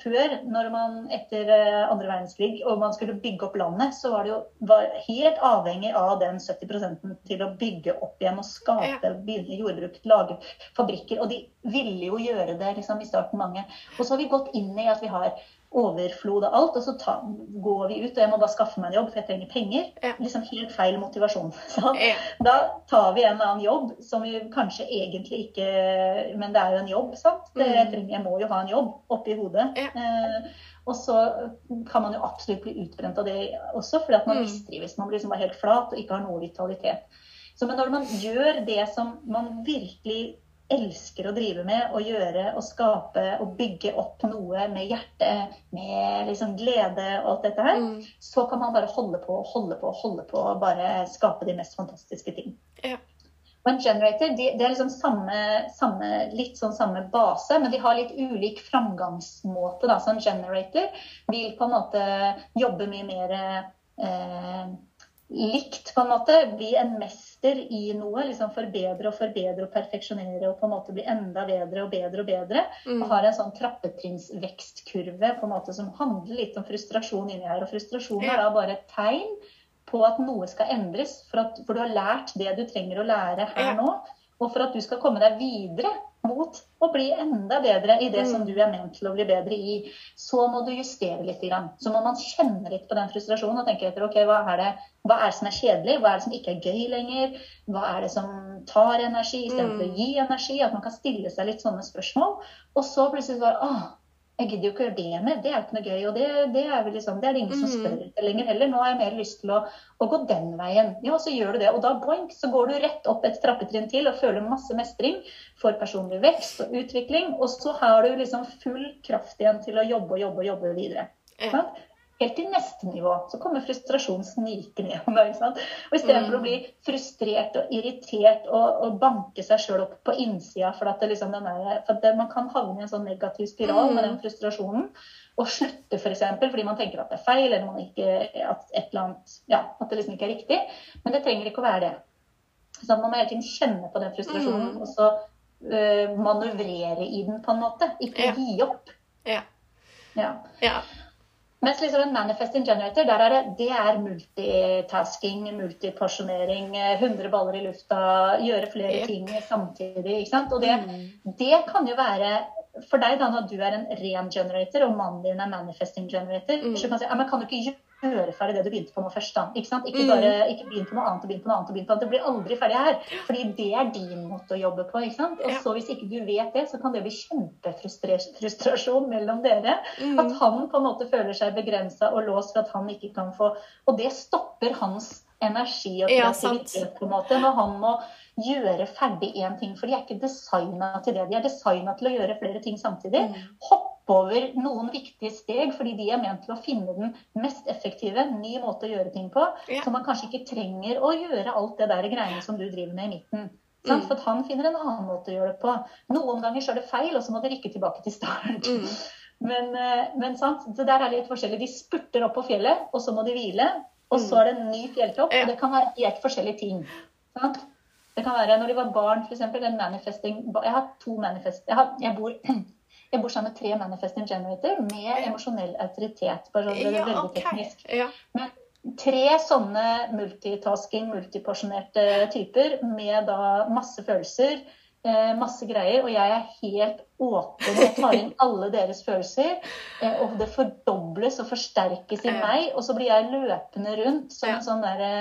Før, når man etter eh, andre verdenskrig og man skulle bygge opp landet, så var det jo var helt avhengig av den 70 til å bygge opp igjen og skape, begynne jordbruk, lage fabrikker. Og de ville jo gjøre det liksom, i starten, mange. Og så har vi gått inn i at vi har overflod av alt, og så ta, går vi ut, og jeg må bare skaffe meg en jobb, for jeg trenger penger. Ja. Liksom helt feil motivasjon. Ja. Da tar vi en annen jobb som vi kanskje egentlig ikke Men det er jo en jobb, sant? Mm. jeg, trenger, jeg må jo ha en jobb oppi hodet. Ja. Eh, og så kan man jo absolutt bli utbrent av det også, fordi at man Mm. mistrives. Man blir liksom bare helt flat og ikke har noe vitalitet. Så, men når man gjør det som man virkelig elsker å drive med, og gjøre og skape og bygge opp noe med hjerte, med liksom glede og alt dette her, Mm. så kan man bare holde på og holde på og holde på og bare skape de mest fantastiske ting. Ja. Og en generator de, det er liksom samme, samme, litt sånn samme base, men de har litt ulik framgangsmåte. Da. Så en generator vil på en måte jobbe mye mer eh, likt, på en måte. Bli en mester i noe. liksom Forbedre og forbedre og perfeksjonere og på en måte bli enda bedre og bedre og bedre. Mm. Og har en sånn trappetrinnsvekstkurve på en måte som handler litt om frustrasjon inni her. Og frustrasjon Ja. er da bare et tegn på at noe skal endres, for, at, for du har lært det du trenger å lære her Ja. nå. Og for at du skal komme deg videre mot å bli enda bedre i det Mm. som du er ment til å bli bedre i, så må du justere litt. Grann. Så må man kjenne litt på den frustrasjonen og tenke etter ok, hva er det, hva er det som er kjedelig, hva er det som ikke er gøy lenger, hva er det som tar energi istedenfor Mm. å gi energi. At man kan stille seg litt sånne spørsmål. Og så plutselig bare åh, jeg gidder jo ikke gjøre det mer, det er jo ikke noe gøy. Og det, det, er, vel liksom, det er det ingen som Mm. spør etter lenger heller. Nå har jeg mer lyst til å, å gå den veien. Ja, så gjør du det. Og da boink, så går du rett opp et trappetrinn til og føler masse mestring for personlig vekst og utvikling. Og så har du liksom full kraft igjen til å jobbe og jobbe og jobbe videre. Ja. Helt til neste nivå så kommer frustrasjonen snikende gjennom deg. ikke sant? Og Istedenfor Mm. å bli frustrert og irritert og, og banke seg sjøl opp på innsida for at, det liksom den der, for at det, man kan havne i en sånn negativ spiral med Mm. den frustrasjonen. Og slutte f.eks. fordi man tenker at det er feil, eller man ikke, at, annet, ja, at det liksom ikke er riktig. Men det trenger ikke å være det. Så man må hele tiden kjenne på den frustrasjonen, Mm. og så øh, manøvrere i den på en måte. Ikke Ja. gi opp. Ja. Ja. ja. Mens liksom en manifesting generator, der er det, det er multitasking, multiporsjonering, eh, 100 baller i lufta, gjøre flere ting samtidig. ikke sant? Og det, Mm. det kan jo være for deg da, når du er en ren generator, og mannen din er manifesting generator, Mm. så kan du si ja, men kan du ikke gjøre ferdig det du begynte på nå først, da? Ikke sant? Ikke Mm. bare ikke begynn på noe annet og begynn på noe annet og begynn på noe annet. Det blir aldri ferdig her. Fordi det er din måte å jobbe på. ikke sant? Og så hvis ikke du vet det, så kan det bli kjempefrustrasjon mellom dere. Mm. At han på en måte føler seg begrensa og låst for at han ikke kan få Og det stopper hans energi og Ja, kreativitet på en måte, når han må gjøre ferdig én ting. For de er ikke designa til det. De er designa til å gjøre flere ting samtidig. hopp Hoppe over noen viktige steg fordi de er ment til å finne den mest effektive, ny måte å gjøre ting på. Ja. Så man kanskje ikke trenger å gjøre alt det der greiene som du driver med i midten. Mm. For han finner en annen måte å gjøre det på. Noen ganger så er det feil, og så må det rykke tilbake til start. Mm. Men, eh, men sant? Så der er litt forskjellig. De spurter opp på fjellet, og så må de hvile. Og så mm. er det en ny fjelltopp. Og det kan være helt forskjellige ting. Sant? Det kan være når de var barn, f.eks. en manifesting Jeg har to manifest... Jeg, har, jeg, bor, jeg bor sammen med tre manifesting generator med emosjonell autoritet. Bare så det er veldig okay. teknisk. Ja. Men tre sånne multitasking, multiporsjonerte typer med da masse følelser, eh, masse greier. Og jeg er helt åpen og tar inn alle deres følelser. Eh, og det fordobles og forsterkes i meg. Og så blir jeg løpende rundt som en sånn derre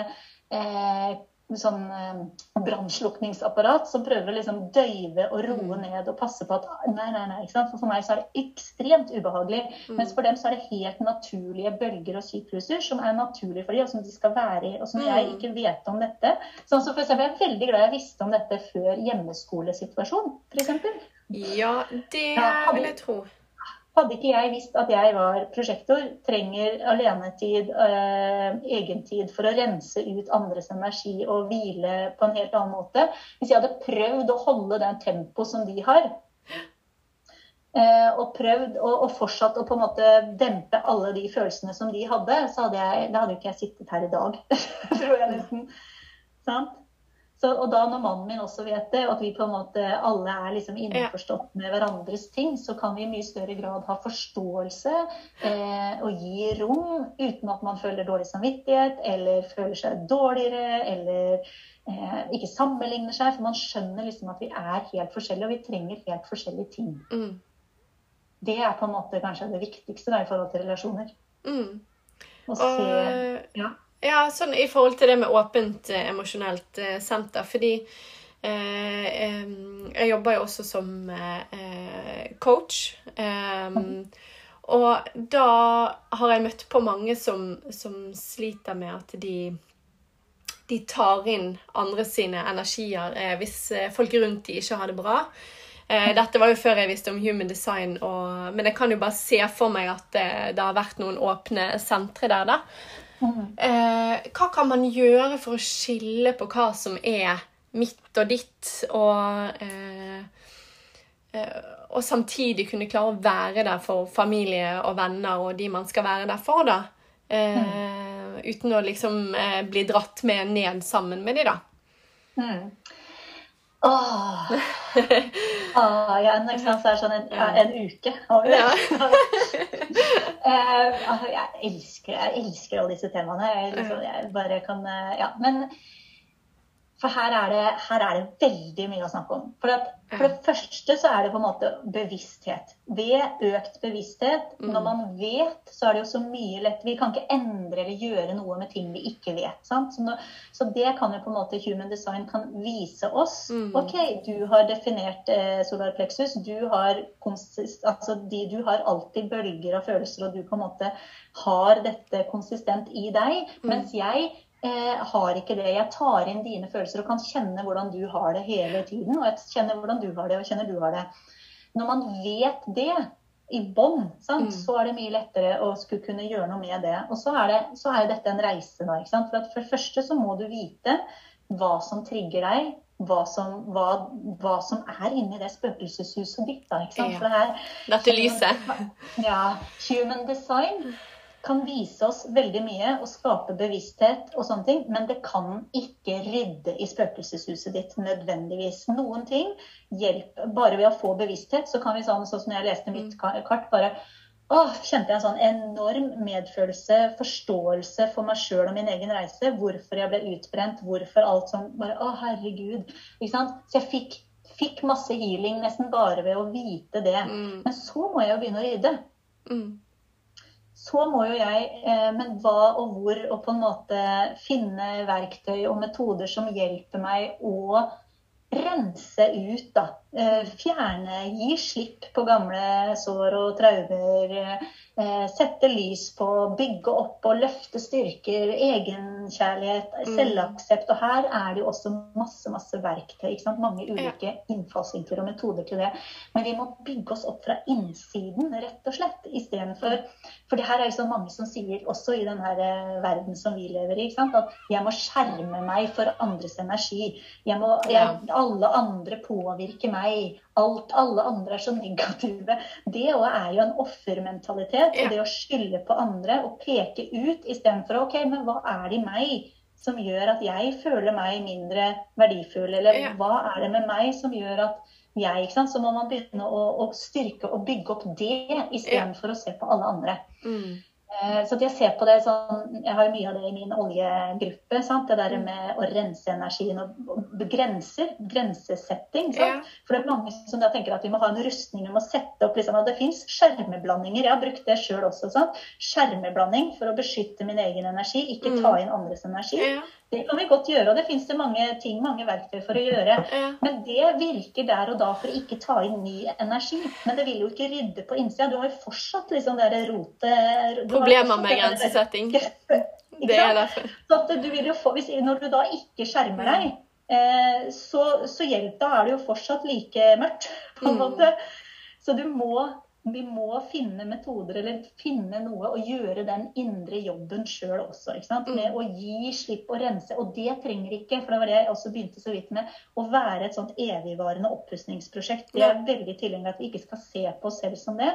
eh, sånn eh, brannslukningsapparat som prøver å liksom døyve og roe mm. ned og passe på at Nei, nei, nei. ikke sant? For, for meg så er det ekstremt ubehagelig. Mm. Mens for dem så er det helt naturlige bølger og sykluser som er naturlige for dem, og som de skal være i, og som mm. jeg ikke vet om dette. Sånn som for eksempel, Jeg er veldig glad jeg visste om dette før hjemmeskolesituasjon, f.eks. Ja, det vil jeg tro. Hadde ikke jeg visst at jeg var prosjektor, trenger alenetid, eh, egentid for å rense ut andres energi og hvile på en helt annen måte Hvis jeg hadde prøvd å holde den tempoet som de har, eh, og prøvd og, og, fortsatt å på en måte dempe alle de følelsene som de hadde, så hadde jeg, da hadde ikke jeg sittet her i dag. tror jeg nesten. Sant? Så, og da når mannen min også vet det, og at vi på en måte alle er liksom innforstått med hverandres ting, så kan vi i mye større grad ha forståelse eh, og gi rom uten at man føler dårlig samvittighet eller føler seg dårligere eller eh, ikke sammenligner seg. For man skjønner liksom at vi er helt forskjellige, og vi trenger helt forskjellige ting. Mm. Det er på en måte kanskje det viktigste da, i forhold til relasjoner. Mm. Å se ja. Ja, sånn i forhold til det med åpent eh, emosjonelt eh, senter. Fordi eh, jeg jobber jo også som eh, coach. og da har jeg møtt på mange som, som sliter med at de de tar inn andre sine energier eh, hvis eh, folk rundt de ikke har det bra. Eh, dette var jo før jeg visste om human design, og, men jeg kan jo bare se for meg at det, det har vært noen åpne sentre der. da. Eh, hva kan man gjøre for å skille på hva som er mitt og ditt, og, eh, eh, og samtidig kunne klare å være der for familie og venner og de man skal være der for, da. Mm. Uten å liksom eh, bli dratt med ned sammen med de, da. Mm. Åh. Åh, ja, en eksamen er sånn en, en uke. Ja. uh, altså, jeg, elsker, jeg elsker alle disse temaene. Jeg, liksom, jeg bare kan uh, Ja. Men for her er, det, her er, det, veldig mye å snakke om. For, at, for, det første så er det på en måte bevissthet. Ved økt bevissthet, mm. når man vet, så er det jo så mye lett Vi kan ikke endre eller gjøre noe med ting vi ikke vet. Så, når, så, det kan jo på en måte human design kan vise oss. Mm. OK, du har definert eh, solar plexus. Du har, altså, de, du har alltid bølger av følelser, og du på en måte har dette konsistent i deg. Mm. Mens jeg eh, har ikke det. Jeg tar inn dine følelser og kan kjenne hvordan du har det hele tiden. Og jeg kjenner hvordan du har det, og kjenner du har det. Når man vet det i bånn, mm. så er det mye lettere å skulle kunne gjøre noe med det. Og så er, det, så er dette en reise, da. For, for det første så må du vite hva som trigger deg. Hva som, hva, hva som er inni det spøkelseshuset ditt. da, ikke sant? For det her, Dette lyset. Ja. Human design kan vise oss veldig mye og skape bevissthet og sånne ting, men det kan ikke rydde i spøkelseshuset ditt nødvendigvis. Noen ting hjelper bare ved å få bevissthet. Så kan vi sånn, sånn som jeg leste mitt mm. kart, bare åh, kjente jeg en sånn enorm medfølelse, forståelse for meg sjøl og min egen reise. Hvorfor jeg ble utbrent, hvorfor alt sånn bare Å, herregud. Ikke sant? Så jeg fikk, fikk masse healing nesten bare ved å vite det. Mm. Men så må jeg jo begynne å rydde. Mm så må jo jeg, eh, men hva og hvor, og på en måte finne verktøy og metoder som hjelper meg å rense ut, da. Eh, fjerne, gi slipp på gamle sår og traumer. Eh, sette lys på, bygge opp og løfte styrker, egenkjærlighet, Mm. selvaksept. Og her er det jo også masse masse verktøy. ikke sant? Mange ulike innfallsvinkler og metoder til det. Men vi må bygge oss opp fra innsiden, rett og slett. Istedenfor For det her er jo så mange som sier, også i den her eh, verden som vi lever i, ikke sant? at jeg må skjerme meg for andres energi. Jeg må, jeg, alle andre påvirker meg. Alt, alle andre er så negative. Det òg er jo en offermentalitet. Ja. Og det å skylde på andre og peke ut istedenfor OK, men hva er det i meg som gjør at jeg føler meg mindre verdifull? Eller Ja. hva er det med meg som gjør at jeg ikke sant? Så må man begynne å, å styrke og bygge opp det istedenfor å se på alle andre. Mm. Eh, Så jeg ser på det sånn Jeg har mye av det i min oljegruppe. Sant? Det der med å rense energien og grenser. Grensesetting. Ja. For det er mange som da tenker at vi må ha en rustning, vi må sette opp liksom, og Det fins skjermeblandinger. Jeg har brukt det sjøl også. Sant? Skjermeblanding for å beskytte min egen energi, ikke Mm. ta inn andres energi. Ja. Det kan vi godt gjøre, og det fins det mange ting, mange verktøy for å gjøre. Men det virker der og da for å ikke ta inn ny energi. Men det vil jo ikke rydde på innsida. Du har jo fortsatt liksom der rotet Problemer med grensesetting. Det er derfor. Så at du vil jo få, hvis, når du da ikke skjermer deg, eh, så, så hjelp, da er det jo fortsatt like mørkt. på en Mm. måte. Så du må, vi må finne metoder eller finne noe og gjøre den indre jobben sjøl også. Mm. Med å gi slipp og rense. Og det trenger ikke, for det var det jeg også begynte så vidt med, å være et sånt evigvarende oppussingsprosjekt. Det er veldig tilhenger at vi ikke skal se på oss selv som det,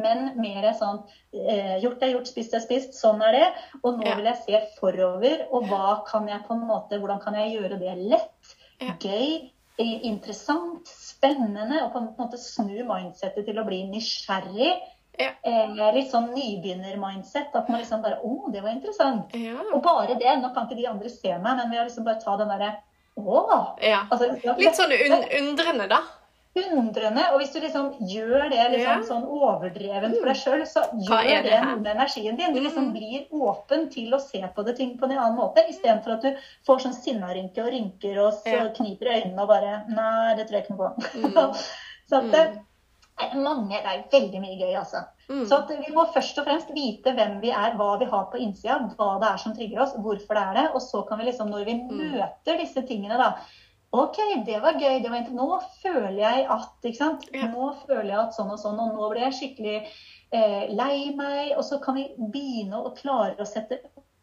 men mer sånn eh, Gjort er gjort, spist er spist. Sånn er det. Og nå vil jeg se forover. Og hva kan jeg på en måte, hvordan kan jeg gjøre det lett, gøy, interessant, spennende? Og på en måte snu mindsettet til å bli nysgjerrig. Ja. Eh, litt sånn nybegynner-mindset. At man liksom bare Å, det var interessant. Ja. Og bare det. Nå kan ikke de andre se meg, men vi har liksom bare ta den derre Å! ja. Altså, Litt sånn un undrende, da. Undrende. Og hvis du liksom gjør det liksom, Ja. sånn overdrevent for deg sjøl, så gjør det det noe med energien din. Du liksom Mm. blir åpen til å se på det ting på en annen måte, istedenfor at du får sånn sinnarynke og rynker og så Ja. kniper i øynene og bare Nei, det tror jeg ikke noe på. Mm. så at det er mange Det er veldig mye gøy, altså. Mm. Så at vi må først og fremst vite hvem vi er, hva vi har på innsida, hva det er som trigger oss, hvorfor det er det. Og så kan vi liksom, når vi Mm. møter disse tingene, da OK, det var gøy. det var Nå føler jeg at ikke sant? Nå føler jeg at sånn og sånn, og nå ble jeg skikkelig eh, lei meg. Og så kan vi begynne å klare å sette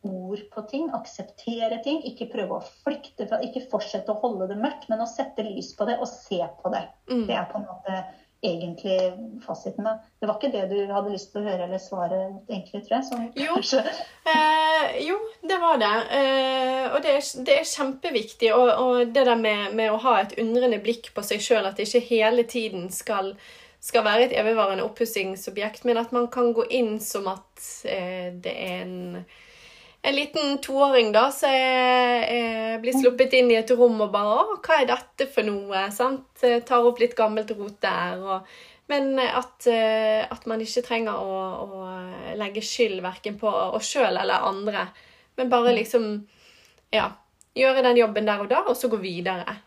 ord på ting, akseptere ting. Ikke prøve å flykte fra, ikke fortsette å holde det mørkt, men å sette lys på det og se på det. Mm. Det er på en måte egentlig fasiten. da. Det var ikke det du hadde lyst til å høre eller svare, egentlig, tror jeg. Så Jo. Eh, jo, det var det. Eh, og det er, det er kjempeviktig. Og, og det der med, med å ha et undrende blikk på seg sjøl, at det ikke hele tiden skal, skal være et evigvarende oppussingsobjekt, men at man kan gå inn som at eh, det er en en liten toåring da, som jeg blir sluppet inn i et rom og bare 'Å, hva er dette for noe?' sant? Eh, Tar opp litt gammelt rot der. Og, men at, eh, at man ikke trenger å, å legge skyld verken på oss sjøl eller andre. Men bare liksom Ja. Gjøre den jobben der og da, og så gå videre.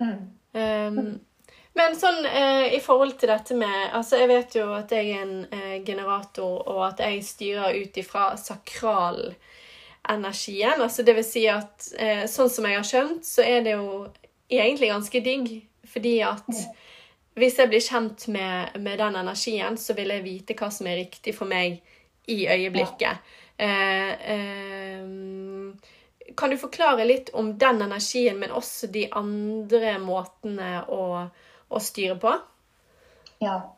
mm. Um, men sånn eh, i forhold til dette med Altså, jeg vet jo at jeg er en eh, generator, og at jeg styrer ut ifra sakralenergien. Altså det vil si at eh, sånn som jeg har skjønt, så er det jo egentlig ganske digg. Fordi at hvis jeg blir kjent med, med den energien, så vil jeg vite hva som er riktig for meg i øyeblikket. Eh, eh, kan du forklare litt om den energien, men også de andre måtene å, å styre på? Ja.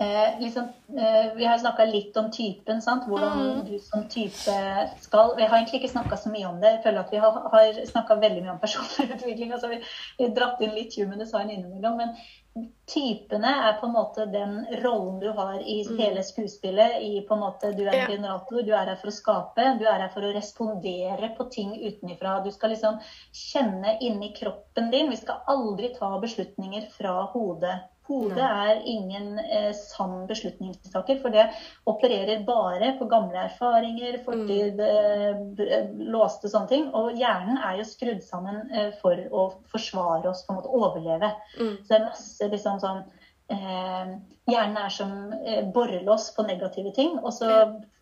Eh, liksom, eh, vi har snakka litt om typen, sant? hvordan Mm. du som type skal Vi har egentlig ikke snakka så mye om det. Jeg føler at vi har, har snakka veldig mye om personlig utvikling. Altså vi vi har dratt inn litt human design innimellom. Men typene er på en måte den rollen du har i Mm. hele skuespillet. i på en måte Du er en generator, du er her for å skape, du er her for å respondere på ting utenifra. Du skal liksom kjenne inni kroppen din. Vi skal aldri ta beslutninger fra hodet. Hodet er ingen eh, sann beslutningstaker, for det opererer bare på gamle erfaringer, fortid, eh, b- låste sånne ting. Og hjernen er jo skrudd sammen eh, for å forsvare oss, på en måte overleve. Mm. Så det er masse liksom sånn eh, hjernen er som eh, borrelås på negative ting. Og så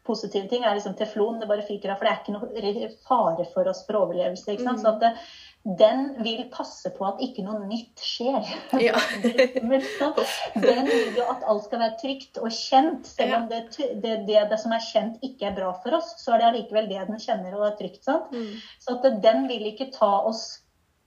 positive ting er liksom teflon, det bare fyker av. For det er ikke noe fare for oss for overlevelse. ikke sant? Mm. Så at det, den vil passe på at ikke noe nytt skjer. Ja. den vil jo at alt skal være trygt og kjent. Selv om det, det, det, det, som er kjent, ikke er bra for oss, så er det allikevel det den kjenner og er trygt. sant? Mm. Så den vil ikke ta oss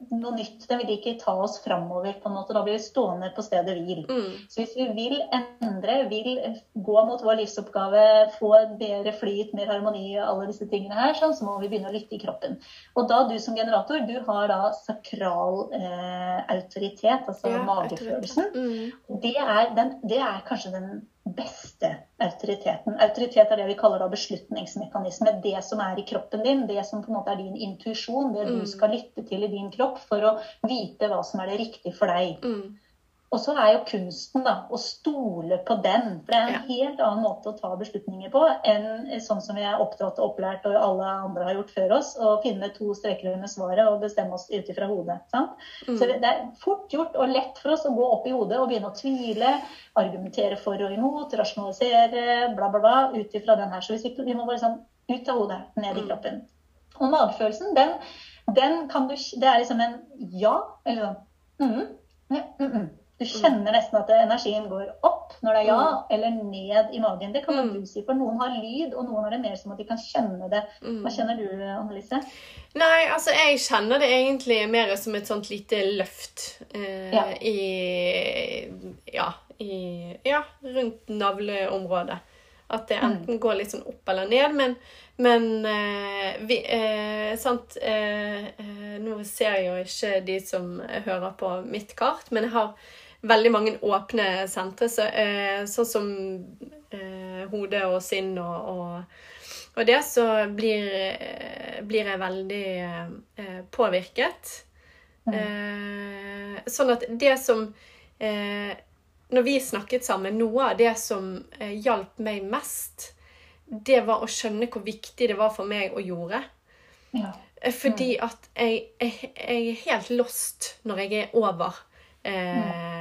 noe nytt. Den vil ikke ta oss framover. på en måte. Da blir vi stående på stedet hvil. Mm. Så hvis vi vil endre, vil gå mot vår livsoppgave, få bedre flyt, mer harmoni alle disse tingene her, sånn, så må vi begynne å lytte i kroppen. Og da du som generator, du har da sakral eh, autoritet, altså ja, magefølelsen. Mm. Det, er den, det er kanskje den beste autoriteten. Autoritet er det vi kaller da beslutningsmekanisme. Det som er i kroppen din, det som på en måte er din intuisjon, det du mm. skal lytte til i din kropp for å vite hva som er det riktige for deg. Mm. Og så er jo kunsten da, å stole på den. For det er en helt annen måte å ta beslutninger på enn sånn som vi er oppdratt og opplært og alle andre har gjort før oss. Å finne to streker under svaret og bestemme oss ut ifra hodet. Mm. Så det er fort gjort og lett for oss å gå opp i hodet og begynne å tvile, argumentere for og imot, rasjonalisere, bla, bla, bla, ut ifra den her. Så vi, vi må bare sånn ut av hodet, ned i mm. kroppen. Og magefølelsen, den, den kan du Det er liksom en ja, eller sånn mm, mm, mm, mm. Du kjenner nesten at energien går opp når det er ja, mm. eller ned i magen. Det kan mm. du si, for noen har lyd, og noen har det mer som at de kan kjenne det. Mm. Hva kjenner du, Annelise? Nei, altså jeg kjenner det egentlig mer som et sånt lite løft eh, ja. i Ja, i, ja rundt navleområdet. At det mm. enten går litt sånn opp eller ned. Men, men eh, vi, eh, sant eh, eh, Nå ser jeg jo ikke de som hører på mitt kart, men jeg har veldig mange åpne sentre, så, eh, sånn som eh, hode og sinn og, og, og, det, så blir, eh, blir jeg veldig eh, påvirket. Mm. Eh, sånn at det som eh, Når vi snakket sammen, noe av det som hjalp meg mest, det var å skjønne hvor viktig det var for meg å gjøre. Ja. Fordi mm. at jeg, jeg, jeg, er helt lost når jeg er over eh,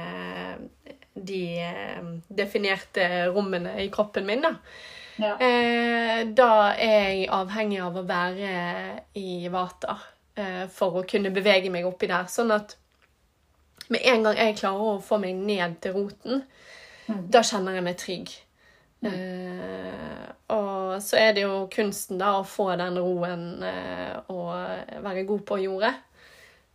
de eh, definerte rommene i kroppen min. Da. Ja. Eh, da er jeg avhengig av å være i vater eh, for å kunne bevege meg oppi der. Sånn at med en gang jeg klarer å få meg ned til roten, mm. da kjenner jeg meg trygg. Mm. Eh, og så er det jo kunsten da å få den roen eh, og være god på jordet.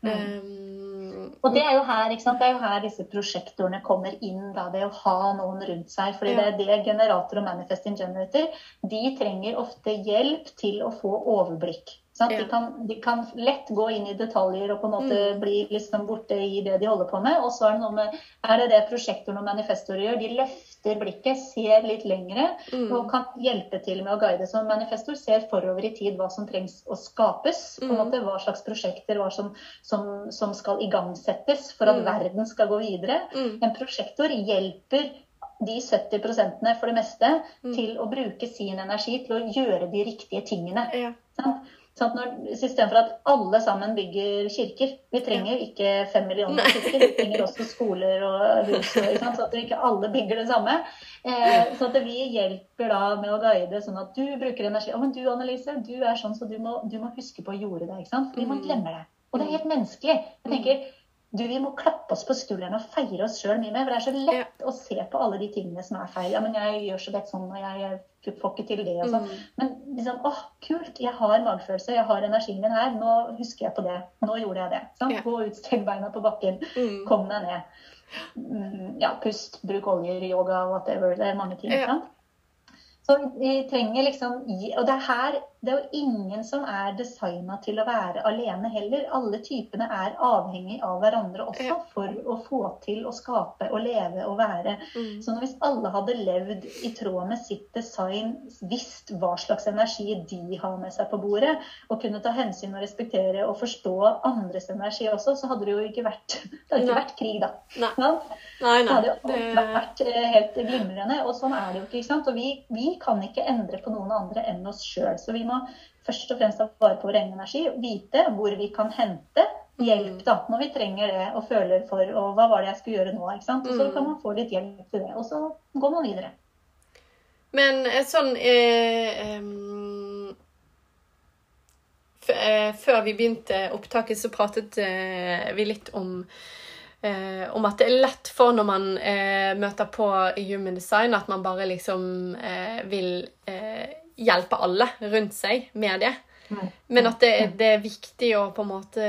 Mm. Og det er, jo her, det er jo her disse prosjektorene kommer inn. Da, det å ha noen rundt seg. fordi det er det generator og manifesting generator de trenger ofte hjelp til å få overblikk. De, kan, de, kan, lett gå inn i detaljer og på en måte mm. bli liksom borte i det de holder på med. Og så er det noe med Er det det prosjektoren og manifestorene gjør? De løfter blikket, ser litt lengre mm. og kan hjelpe til med å guide. Så manifestor ser forover i tid hva som trengs å skapes. på en mm. måte Hva slags prosjekter hva som, som, som skal igangsettes for at mm. verden skal gå videre. Mm. En prosjektor hjelper de 70% for det meste til å bruke sin energi til å gjøre de riktige tingene. Ja. Sånn Istedenfor at alle sammen bygger kirker. Vi trenger ikke fem millioner kirker, vi trenger også skoler og hus. Sånn at ikke alle bygger det samme. Eh, så at vi hjelper da med å guide sånn at du bruker energi. Å, men du Annelise, du er sånn så du må, du må huske på å gjøre det. ikke sant? Fordi man mm. glemmer det. Og det er helt menneskelig. Jeg tenker, du, Vi må klappe oss på skulderen og feire oss sjøl mye mer. For det er så lett ja. å se på alle de tingene som er feil. Ja, men jeg gjør så lett sånn, og jeg, jeg får ikke til det. og sånn. Mm. Men liksom, åh, kult, jeg har magefølelse, jeg har energien min her. Nå husker jeg på det. Nå gjorde jeg det. Sånn? Ja. Gå ut, stell beina på bakken. Mm. Kom deg ned. Mm, ja, pust, bruk oljer, yoga, whatever. Det er mange ting. Ja. sant? Så vi trenger liksom Og det er her det er jo ingen som er designa til å være alene heller. Alle typene er avhengig av hverandre også ja. for å få til å skape og leve og være. Mm. Så hvis alle hadde levd i tråd med sitt design, visst hva slags energi de har med seg på bordet, og kunne ta hensyn og respektere og forstå andres energi også, så hadde det jo ikke vært, det ikke vært krig, da. Nei. Nei, nei. Det hadde jo det... vært eh, helt glimrende. Og sånn er det jo ikke. ikke sant? Og vi, vi kan ikke endre på noen andre enn oss sjøl. Så vi må må først og fremst ta vare på vår egen energi, vite hvor vi kan hente hjelp da, når vi trenger det og føler for og hva var det jeg skulle gjøre nå? ikke sant? Og så Mm. kan man få litt hjelp til det, og så går man videre. Men eh, sånn eh, eh, Før vi begynte opptaket, så pratet eh, vi litt om eh, om at det er lett for når man møter på Human Design, at man bare liksom vil hjelpe alle rundt seg med det. Men at det, det er viktig å på en måte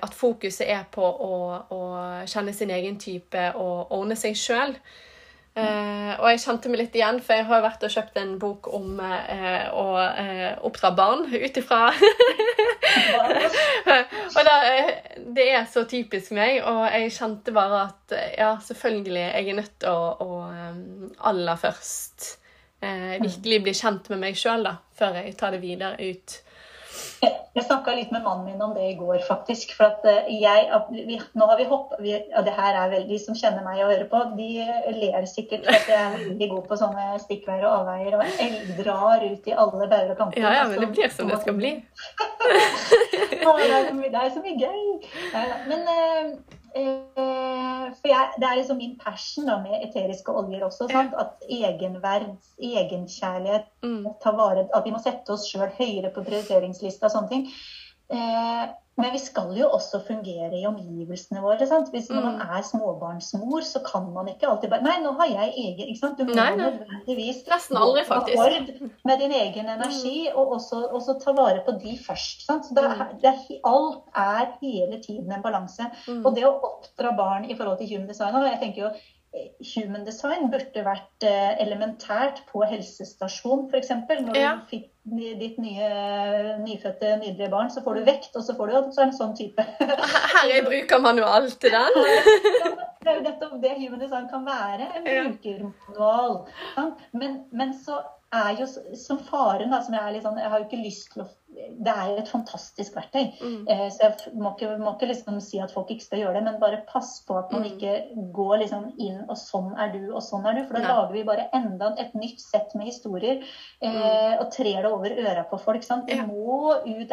At fokuset er på å, å kjenne sin egen type og ordne seg sjøl. Uh, og jeg kjente meg litt igjen, for jeg har jo vært og kjøpt en bok om uh, å uh, oppdra barn ut ifra Og da, eh, det er så typisk meg, og jeg kjente bare at eh, ja, selvfølgelig, jeg er nødt til å, å eh, aller først eh, virkelig bli kjent med meg sjøl, før jeg tar det videre ut. Jeg, jeg snakka litt med mannen min om det i går, faktisk. For at eh, jeg at vi, Nå har vi hopp... Vi, ja, det her er vel De som kjenner meg og hører på, de ler sikkert for at jeg er veldig god på sånne stikkveier og avveier og jeg drar ut i alle bauger og kanter. Ja, ja, men det blir som det skal bli. Det, er så mye, det er så mye gøy. Men eh, For jeg, det er liksom min passion da, med eteriske oljer også. Sant? At egenverd, egenkjærlighet, Mm. ta vare, at vi må sette oss sjøl høyere på prioriteringslista og sånne ting. Eh, men vi skal jo også fungere i omgivelsene våre. Sant? Hvis man Mm. er småbarnsmor, så kan man ikke alltid bare Nei, nå har jeg egen ikke sant? Du må Nei, nei. nødvendigvis Nesten aldri, faktisk. med din egen energi, og også, også ta vare på de først. Sant? Så det er, Mm. det er, alt er hele tiden en balanse. Mm. Og det å oppdra barn i forhold til human design og jeg tenker jo Human design burde vært eh, elementært på helsestasjon, f.eks. Når Ja. du fikk ditt nye nyfødte, nydelige barn, så får du vekt, og så får du så det en sånn type Her er brukermanual til den. Det er jo nettopp det human design kan være. En brukermanual. Men, men så er jo som faren, da, som jeg er litt sånn Jeg har jo ikke lyst til å Det er jo et fantastisk verktøy. Mm. Eh, Så jeg må ikke, må ikke liksom si at folk ikke skal gjøre det, men bare pass på at man Mm. ikke går liksom inn og sånn er du, og sånn er du. For da Nei. lager vi bare enda et nytt sett med historier eh, og trer det over øra på folk. Sant? Mm. Ja. må ut.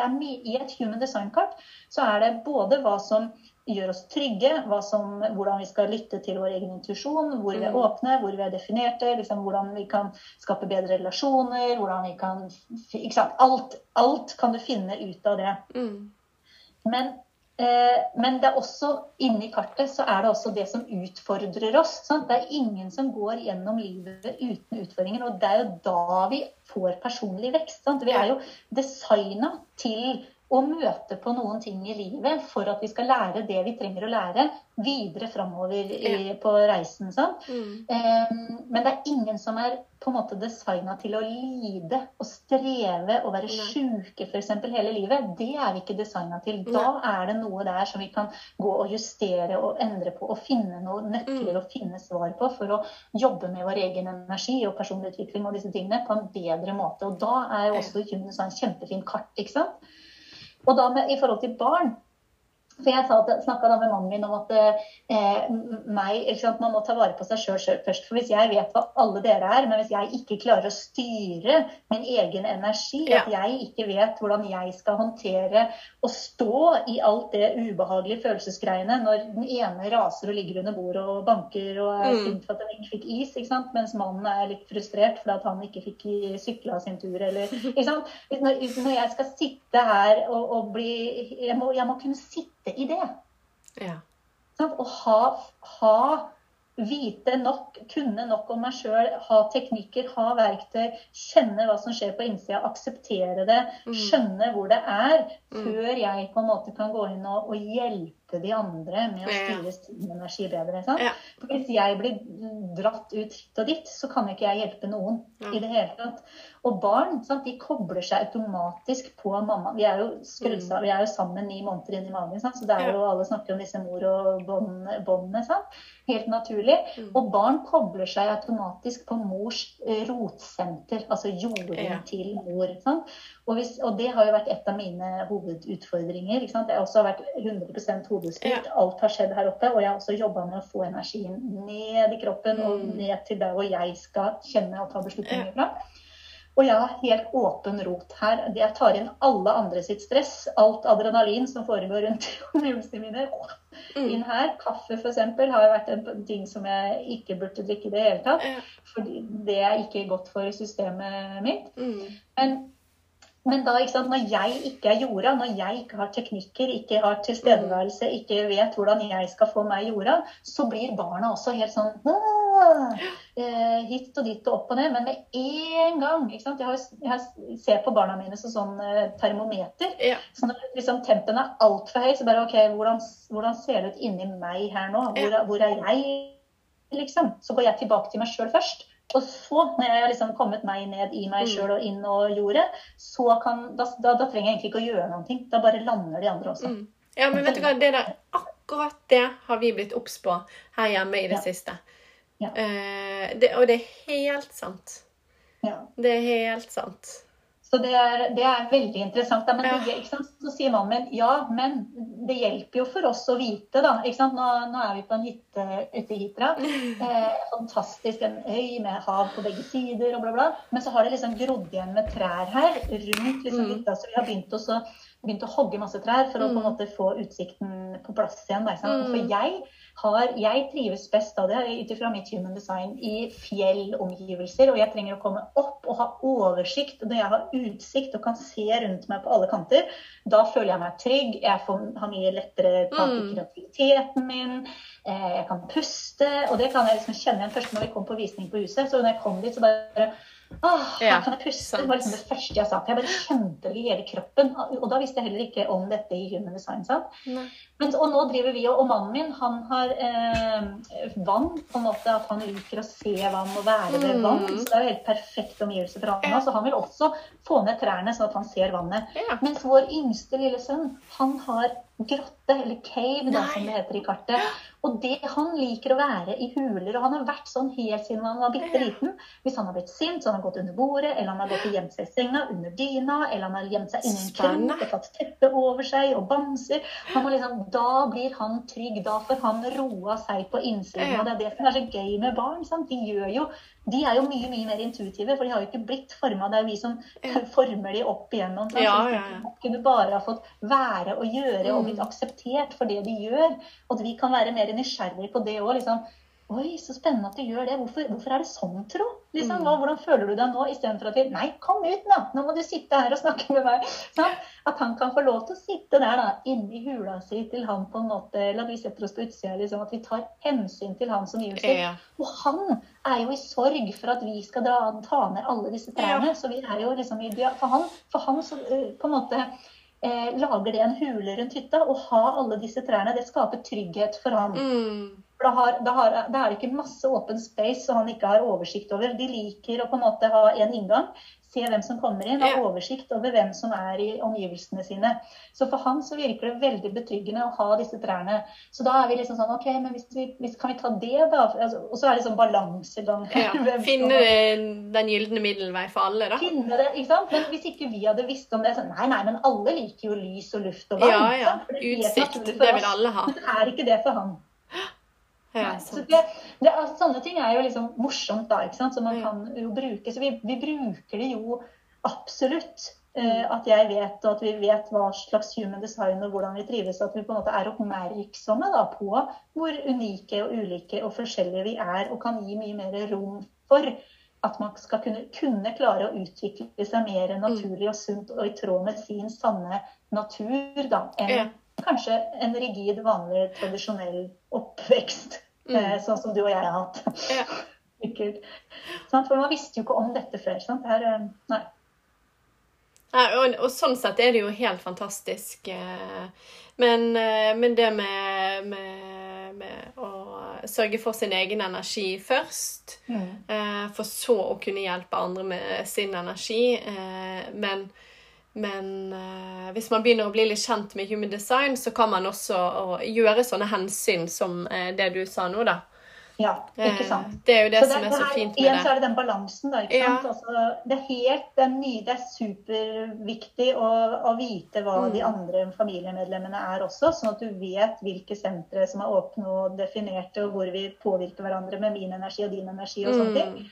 I et human design-kart så er det både hva som gjør oss trygge, som, hvordan vi skal lytte til vår egen intuisjon, hvor vi er Mm. åpne, hvor vi er definerte, liksom, hvordan vi kan skape bedre relasjoner, hvordan vi kan ikke sant? Alt, alt kan du finne ut av det. Mm. Men, eh, men det er også inni kartet så er det også det som utfordrer oss. Sant? Det er ingen som går gjennom livet uten utfordringer, og det er jo da vi får personlig vekst. Sant? Vi er jo designa til å møte på noen ting i livet for at vi skal lære det vi trenger å lære videre framover i, på reisen. Sånn. Mm. Um, Men det er ingen som er på en måte designa til å lide og streve og være ja. sjuke f.eks. hele livet. Det er vi ikke designa til. Da er det noe der som vi kan gå og justere og endre på og finne noen nøkler Mm. og finne svar på for å jobbe med vår egen energi og personlig utvikling og disse tingene på en bedre måte. Og da er jo også Human Design kjempefint kart. ikke sant? Og da med, i forhold til barn for Jeg snakka med mannen min om at eh, meg, sant, man må ta vare på seg sjøl først. For hvis jeg vet hva alle dere er, men hvis jeg ikke klarer å styre min egen energi, Ja. at jeg ikke vet hvordan jeg skal håndtere å stå i alt det ubehagelige følelsesgreiene når den ene raser og ligger under bordet og banker og er Mm. sint for at den ikke fikk is, ikke sant? mens mannen er litt frustrert fordi at han ikke fikk sykla sin tur. Eller, ikke sant? Når, når jeg skal sitte her og, og bli jeg må, jeg må kunne sitte i det. Ja. Sånn, å ha, ha Vite nok, kunne nok om meg sjøl, ha teknikker, ha verktøy, kjenne hva som skjer på innsida, akseptere det, Mm. skjønne hvor det er, Mm. før jeg på en måte kan gå inn og, og hjelpe de andre med å styre sin energi bedre. Sant? Ja. For hvis jeg blir dratt ut hit og dit, så kan ikke jeg hjelpe noen Ja. i det hele tatt. Og barn sant, de kobler seg automatisk på mamma. Vi er jo skrudd Mm. vi er jo sammen ni måneder inn i magen, sant? så det er jo alle snakker om disse mor- og bånd- båndene. Helt naturlig. Mm. Og barn kobler seg automatisk på mors eh, rotsenter, altså jorden til mor. Sant? Og, hvis, og det har jo vært et av mine hovedutfordringer. Ikke sant? Jeg også har vært 100% Ja. Alt har skjedd her oppe. Og jeg har også jobba med å få energien ned i kroppen og Mm. ned til der hvor jeg skal kjenne og ta beslutninger fra. Og jeg har helt åpen rot her. Jeg tar inn alle andre sitt stress. Alt adrenalin som foregår rundt omgivelsene mine. Mm. Inn her. Kaffe f.eks. har vært en ting som jeg ikke burde drikke i det hele tatt. Ja. Fordi det er ikke godt for systemet mitt. Mm. Men, men da, sant, når jeg ikke er jorda, når jeg ikke har teknikker, ikke har tilstedeværelse, ikke vet hvordan jeg skal få meg jorda, så blir barna også helt sånn eh, hit og dit og opp og ned. Men med en gang? Jeg, har, jeg ser på barna mine som sånn eh, termometer. Ja. Så når liksom, tempen er altfor høy, så bare OK, hvordan, hvordan ser det ut inni meg her nå? Hvor, hvor er jeg, liksom? Så går jeg tilbake til meg sjøl først. Og så, når jeg har liksom kommet meg ned i meg Mm. sjøl og inn og jordet, så kan, da, da, da trenger jeg egentlig ikke å gjøre noen ting. Da bare lander de andre også. Mm. Ja, men vet du hva, det der, akkurat det har vi blitt obs på her hjemme i det Ja. siste. Ja. Eh, det, og det er helt sant. Ja. Det er helt sant. Så det er, det er veldig interessant. Men Ja. så sier mannen min ja, men det hjelper jo for oss å vite, da. Nå, nå er vi på en hytte ute i Hitra. Eh, fantastisk. En øy med hav på begge sider og bla, bla. Men så har det liksom grodd igjen med trær her rundt liksom, Mm. hytta. Så vi har begynt, også, begynt å hogge masse trær for å på en Mm. måte få utsikten på plass igjen. Da? Mm. For jeg, har, jeg trives best av det ut ifra mitt human design i fjellomgivelser. Og jeg trenger å komme opp og ha oversikt. Når jeg har utsikt og kan se rundt meg på alle kanter, da føler jeg meg trygg. Jeg får, har mye lettere tak i Mm. kreativiteten min. Eh, jeg kan puste. Og det kan jeg liksom kjenne igjen først når vi kom på visning på huset. Så når jeg kom dit, så bare Åh, Ja, kan jeg puste. Det var liksom det første jeg sa. Jeg bare kjente det i hele kroppen. Og da visste jeg heller ikke om dette i human design. Men, og nå driver vi, og, og mannen min han har eh, vann, på en måte at han liker å se vann og være ved Mm. vann. Så det er jo helt perfekt omgivelse for han Ja. Så han vil også få ned trærne, sånn at han ser vannet. Ja. Mens vår yngste lille sønn, han har grotte, eller cave, da, som det heter i kartet. Og det, han liker å være i huler, og han har vært sånn helt siden han var bitte liten. Hvis han har blitt sint, så har han gått under bordet, eller han har gått og gjemt seg i senga, under dyna, eller han har gjemt seg inni en krok og tatt teppet over seg og bamser. Liksom, da blir han trygg, da får han roa seg på innsiden. Og det er det som er så gøy med barn. Sant? De, gjør jo, de er jo mye mye mer intuitive, for de har jo ikke blitt forma. Det er jo vi som former de opp igjennom. Ja, Ja, ja, de kunne bare ha fått være og gjøre og Mm. blitt akseptert for det de gjør. Og at vi kan være mer nysgjerrige på det òg. Liksom. Oi, så spennende at du gjør det. Hvorfor, hvorfor er det sånn, tro? Liksom, Mm. hva, hvordan føler du deg nå? Istedenfor at vi Nei, kom ut, nå! Nå må du sitte her og snakke med meg. Sant? At han kan få lov til å sitte der da, inni hula si til han på en måte Eller at vi setter oss på utsida. Liksom, at vi tar hensyn til hans omgivelser. Ja. Og han er jo i sorg for at vi skal dra, ta ned alle disse trærne. Ja. Så vi er jo liksom i For han, for han så, eh, på en måte eh, lager det en hule rundt hytta. Å ha alle disse trærne, det skaper trygghet for han. Mm. For da, har, da, har, da er det ikke masse åpen space som han ikke har oversikt over. De liker å på en måte ha en inngang, se hvem som kommer inn, ha oversikt over hvem som er i omgivelsene sine. Så for han så virker det veldig betryggende å ha disse trærne. Så da er vi liksom sånn OK, men hvis vi, hvis, kan vi ta det, da? Altså, og så er det sånn balansegang. Ja. Finne den gylne middelvei for alle, da. finne det, ikke sant? Men hvis ikke vi hadde visst om det, så nei, nei, men alle liker jo lys og luft og vann. Ja, ja. Utsikt. Det vil alle ha. Men det er ikke det for han. Ja, så det, det, altså, sånne ting er jo liksom morsomt, da, ikke sant? Så man kan jo bruke. Så vi, vi bruker det jo absolutt. Mm. at jeg vet, og at vi vet hva slags human design og hvordan vi trives. At vi på en måte er oppmerksomme da, på hvor unike og ulike og forskjellige vi er, og kan gi mye mer rom for at man skal kunne, kunne klare å utvikle seg mer Mm. naturlig og sunt og i tråd med sin sanne natur da, enn Ja. kanskje en rigid, vanlig, tradisjonell oppvekst. Mm. Eh, sånn som du og jeg har hatt. Ja. For man visste jo ikke om dette før. Her, eh, nei. Nei, og, og sånn sett er det jo helt fantastisk. eh, Men, men det med, med, med å sørge for sin egen energi først, Mm. for så å kunne hjelpe andre med sin energi. Men, men eh, hvis man begynner å bli litt kjent med human design, så kan man også gjøre sånne hensyn som eh, det du sa nå, da. Ja, ikke Eh, sant. Det er jo det, Så som er så her- fint igjen med så er det den balansen, da. Ikke Ja. sant? Altså, det er helt det er, ny, det er superviktig å, å vite hva Mm. de andre familiemedlemmene er også, sånn at du vet hvilke sentre som er åpne og definerte, og hvor vi påvirker hverandre med min energi og din energi og sånne ting. Mm.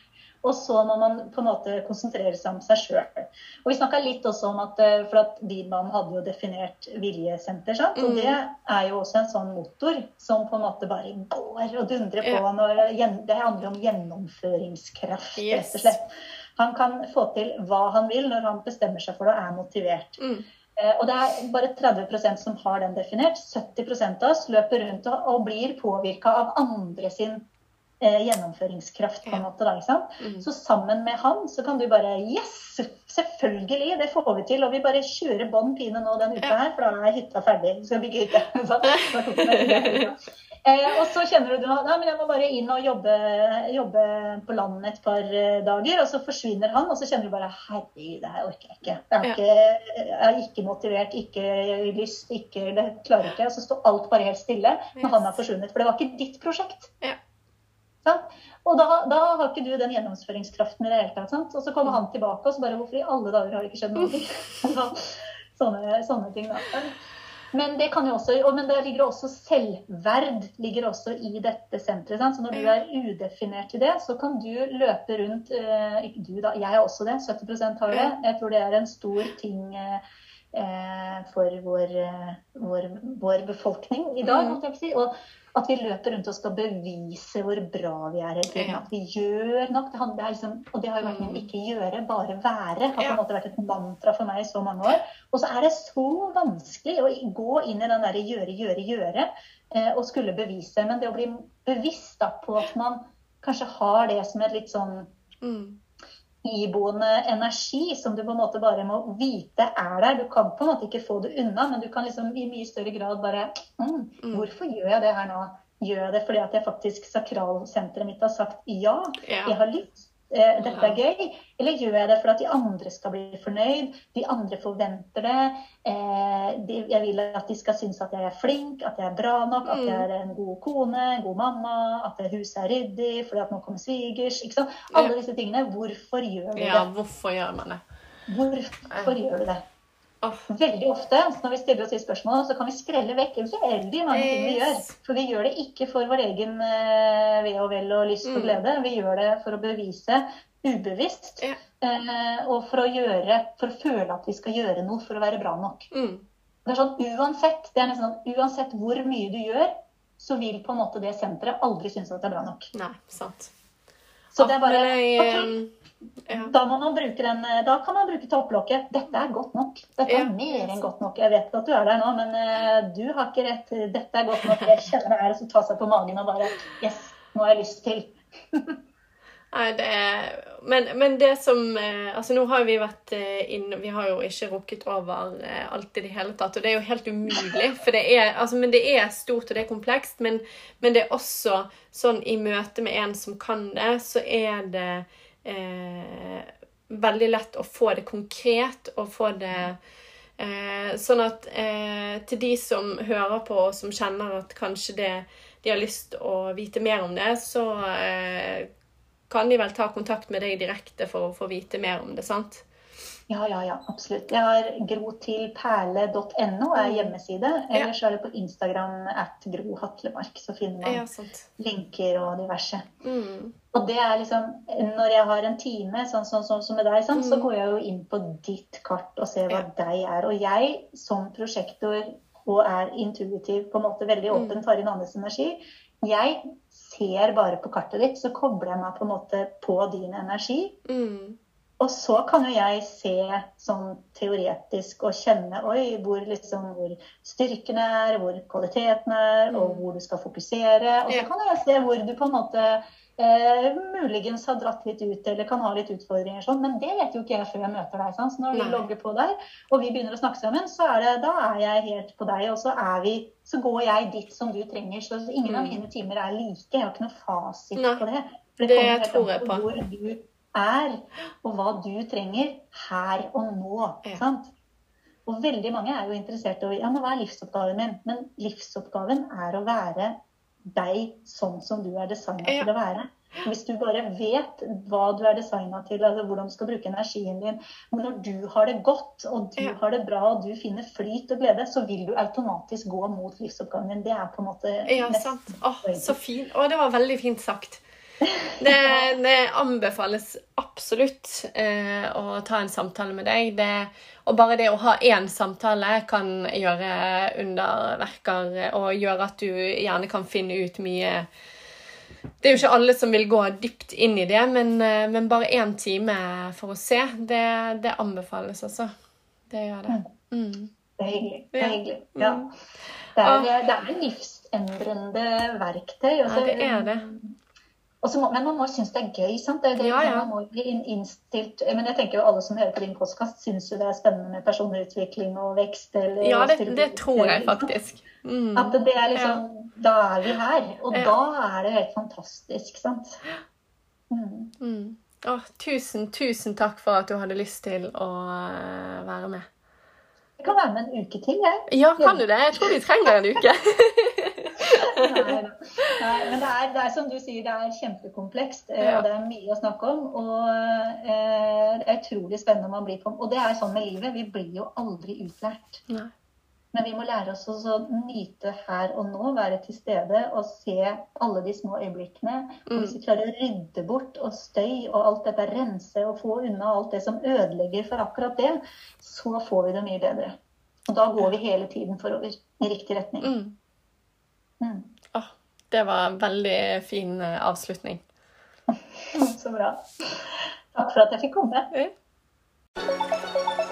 Og så må man på en måte konsentrere seg om seg sjøl. Og vi snakka litt også om at eh, for at Biedman hadde jo definert viljesenter, sant? og Mm. det er jo også en sånn motor som på en måte bare går og dundrer på. Når, det handler om gjennomføringskraft, rett og slett. Han kan få til hva han vil når han bestemmer seg for det og er motivert. Mm. Eh, Og det er bare 30% som har den definert. 70% av oss løper rundt og, blir påvirka av andre sin gjennomføringskraft. på en måte da, ikke sant? Mm. Så sammen med han så kan du bare Yes! Selvfølgelig! Det får vi til. Og vi bare kjører bånn pine nå den uka her, for da er hytta ferdig. Vi skal bygge hytte. Eh, og så kjenner du at jeg må bare inn og jobbe, jobbe på landet et par eh, dager. Og så forsvinner han, og så kjenner du bare herregud, det her orker jeg ikke. Jeg er, ikke, jeg er ikke motivert, ikke lyst, ikke det klarer ikke. Og så står alt bare helt stille når han har forsvunnet. For det var ikke ditt prosjekt. Ja. Sant? Og da, da har ikke du den gjennomføringskraften i det hele tatt. Sant? Og så kommer han tilbake, og så bare Hvorfor i alle dager har det ikke skjedd noe? Så, sånne, sånne ting, da. Men det kan jo også, og- men det ligger også selvverd ligger også i dette senteret. Sant? Så når du er udefinert i det, så kan du løpe rundt eh, Ikke du, da. Jeg er også det. 70% har det. Jeg tror det er en stor ting eh, for vår, eh, vår, vår befolkning i dag. Mm. si. Og at vi løper rundt og skal bevise hvor bra vi er. hele tiden, Ja. At vi gjør nok. Det, handler- er liksom, og det har jo vært min Mm. ikke gjøre, bare være. Har på en måte vært et mantra for meg i så mange år. Og så er det så vanskelig å gå inn i den derre gjøre, gjøre, gjøre eh, og skulle bevise. Men det å bli bevisst da, på at man kanskje har det som et litt sånn Mm. Iboende energi som du på en måte bare må vite er der. Du kan på en måte ikke få det unna, men du kan liksom i mye større grad bare mm, Mm. Hvorfor gjør jeg det her nå? Gjør jeg det fordi at jeg faktisk sakralsenteret mitt har sagt ja? Jeg har lyst. Eh, dette er gøy. Eller gjør jeg det for at de andre skal bli fornøyd? De andre forventer det. Eh, de, jeg vil at de skal synes at jeg er flink, at jeg er bra nok, at Mm. jeg er en god kone, en god mamma, at huset er ryddig fordi at nå kommer svigers. ikke sant? Alle disse tingene. Hvorfor gjør du ja, hvorfor gjør man det? Hvorfor gjør du det? Veldig ofte når vi stiller oss de spørsmålene, så kan vi skrelle vekk veldig mange ting vi gjør. For vi gjør det ikke for vår egen eh, ve og vel og lyst og Mm. glede. Vi gjør det for å bevise ubevisst. Ja. eh, og for å gjøre, for å føle at vi skal gjøre noe for å være bra nok. Mm. Det er sånn uansett, det er nesten sånn, uansett hvor mye du gjør, så vil på en måte det senteret aldri synes at det er bra nok. Nei, sant. Så det er bare ok, um, ja. da, må man bruke den, eh, da kan man bruke topplokket. Dette er godt nok. Dette er mer enn godt nok. Jeg vet at du er der nå, men eh, du har ikke rett. Dette er godt nok. Jeg kjenner det er å ta seg på magen og bare Yes, nå har jeg lyst til. Nei, det er, men, men det som eh, Altså, nå har vi vært inne Vi har jo ikke rukket over eh, alt i det hele tatt, og det er jo helt umulig. For det er, altså, men det er stort, og det er komplekst, men, men det er også sånn i møte med en som kan det, så er det eh, veldig lett å få det konkret og få det eh, Sånn at eh, til de som hører på og som kjenner at kanskje det, de har lyst å vite mer om det, så eh, kan de vel ta kontakt med deg direkte for å få vite mer om det, sant? Ja, ja, ja, absolutt. Jeg har grotilperle.no er hjemmeside. Ellers er det på Instagram at Gro Hatlemark. Så finner man Ja, linker og diverse. Mm. Og det er liksom, Når jeg har en time, sånn sånn- sånn som med deg, sant, så Mm. går jeg jo inn på ditt kart og ser hva Ja. deg er. Og jeg som prosjektor og er intuitiv, på en måte veldig Mm. åpen, tar inn andres energi, jeg ser bare på kartet ditt, så kobler jeg meg på en måte på din energi. Mm. Og så kan jo jeg se sånn teoretisk og kjenne oi, hvor, liksom, hvor styrken er, hvor kvaliteten er, og Mm. hvor du skal fokusere. Og så kan jeg se hvor du på en måte eh, muligens har dratt litt ut eller kan ha litt utfordringer. Sånn. Men det vet jo ikke jeg før jeg møter deg. Sant? Så når vi logger på der, og vi begynner å snakke sammen, så er det, da er jeg helt på deg. Og så, er vi, så går jeg dit som du trenger. Så ingen av Mm. mine timer er like. Jeg har ikke noe fasit Nei. på det. For Det kommer helt tror jeg på. Hvor du er, og hva du trenger her og nå. Ja. Sant? Og veldig mange er jo interessert i ja, men hva er livsoppgaven min? Men livsoppgaven er å være deg sånn som du er designa Ja. til å være. Hvis du bare vet hva du er designa til, altså hvordan du skal bruke energien din Men når du har det godt, og du Ja. har det bra, og du finner flyt og glede, så vil du automatisk gå mot livsoppgangen din. Det er på en måte Ja, sant. Å, så fint. Å, det var veldig fint sagt. Det, det anbefales absolutt eh, å ta en samtale med deg. Det, og bare det å ha én samtale kan gjøre underverker og gjøre at du gjerne kan finne ut mye Det er jo ikke alle som vil gå dypt inn i det, men, eh, men bare én time for å se, det, det anbefales altså. Det gjør det. Mm. Det er hyggelig. Det er hyggelig. Ja. Det er, det er en livsendrende verktøy. Ja, det er det. Må, men man må synes det er gøy. sant? Det, det, ja, ja. Man må bli innstilt Men jeg tenker jo alle som hører på din postkast, syns jo det er spennende med personutvikling og vekst. Eller, ja, det, det, tror jeg faktisk. Mm. At det er liksom ja. Da er vi her. Og da er det helt fantastisk, sant? Mm. Mm. Å, tusen, tusen takk for at du hadde lyst til å uh, være med. Jeg kan være med en uke til, jeg. Ja, kan du det? Jeg tror vi trenger en uke. Nei, Nei, men det er, det er, som du sier, det er kjempekomplekst. Eh, ja. Og det er mye å snakke om. Og eh, det er utrolig spennende man blir på. Og det er sånn med livet. Vi blir jo aldri utlært. Nei. Men vi må lære oss å nyte her og nå, være til stede og se alle de små øyeblikkene. Og hvis vi mm. klarer å rydde bort og støy og alt dette, rense og få unna alt det som ødelegger for akkurat det, så får vi det mye bedre. Og da går vi hele tiden forover i riktig retning. Mm. Mm. Oh, det var en veldig fin eh, avslutning. Så bra. Takk for at jeg fikk komme. Ja.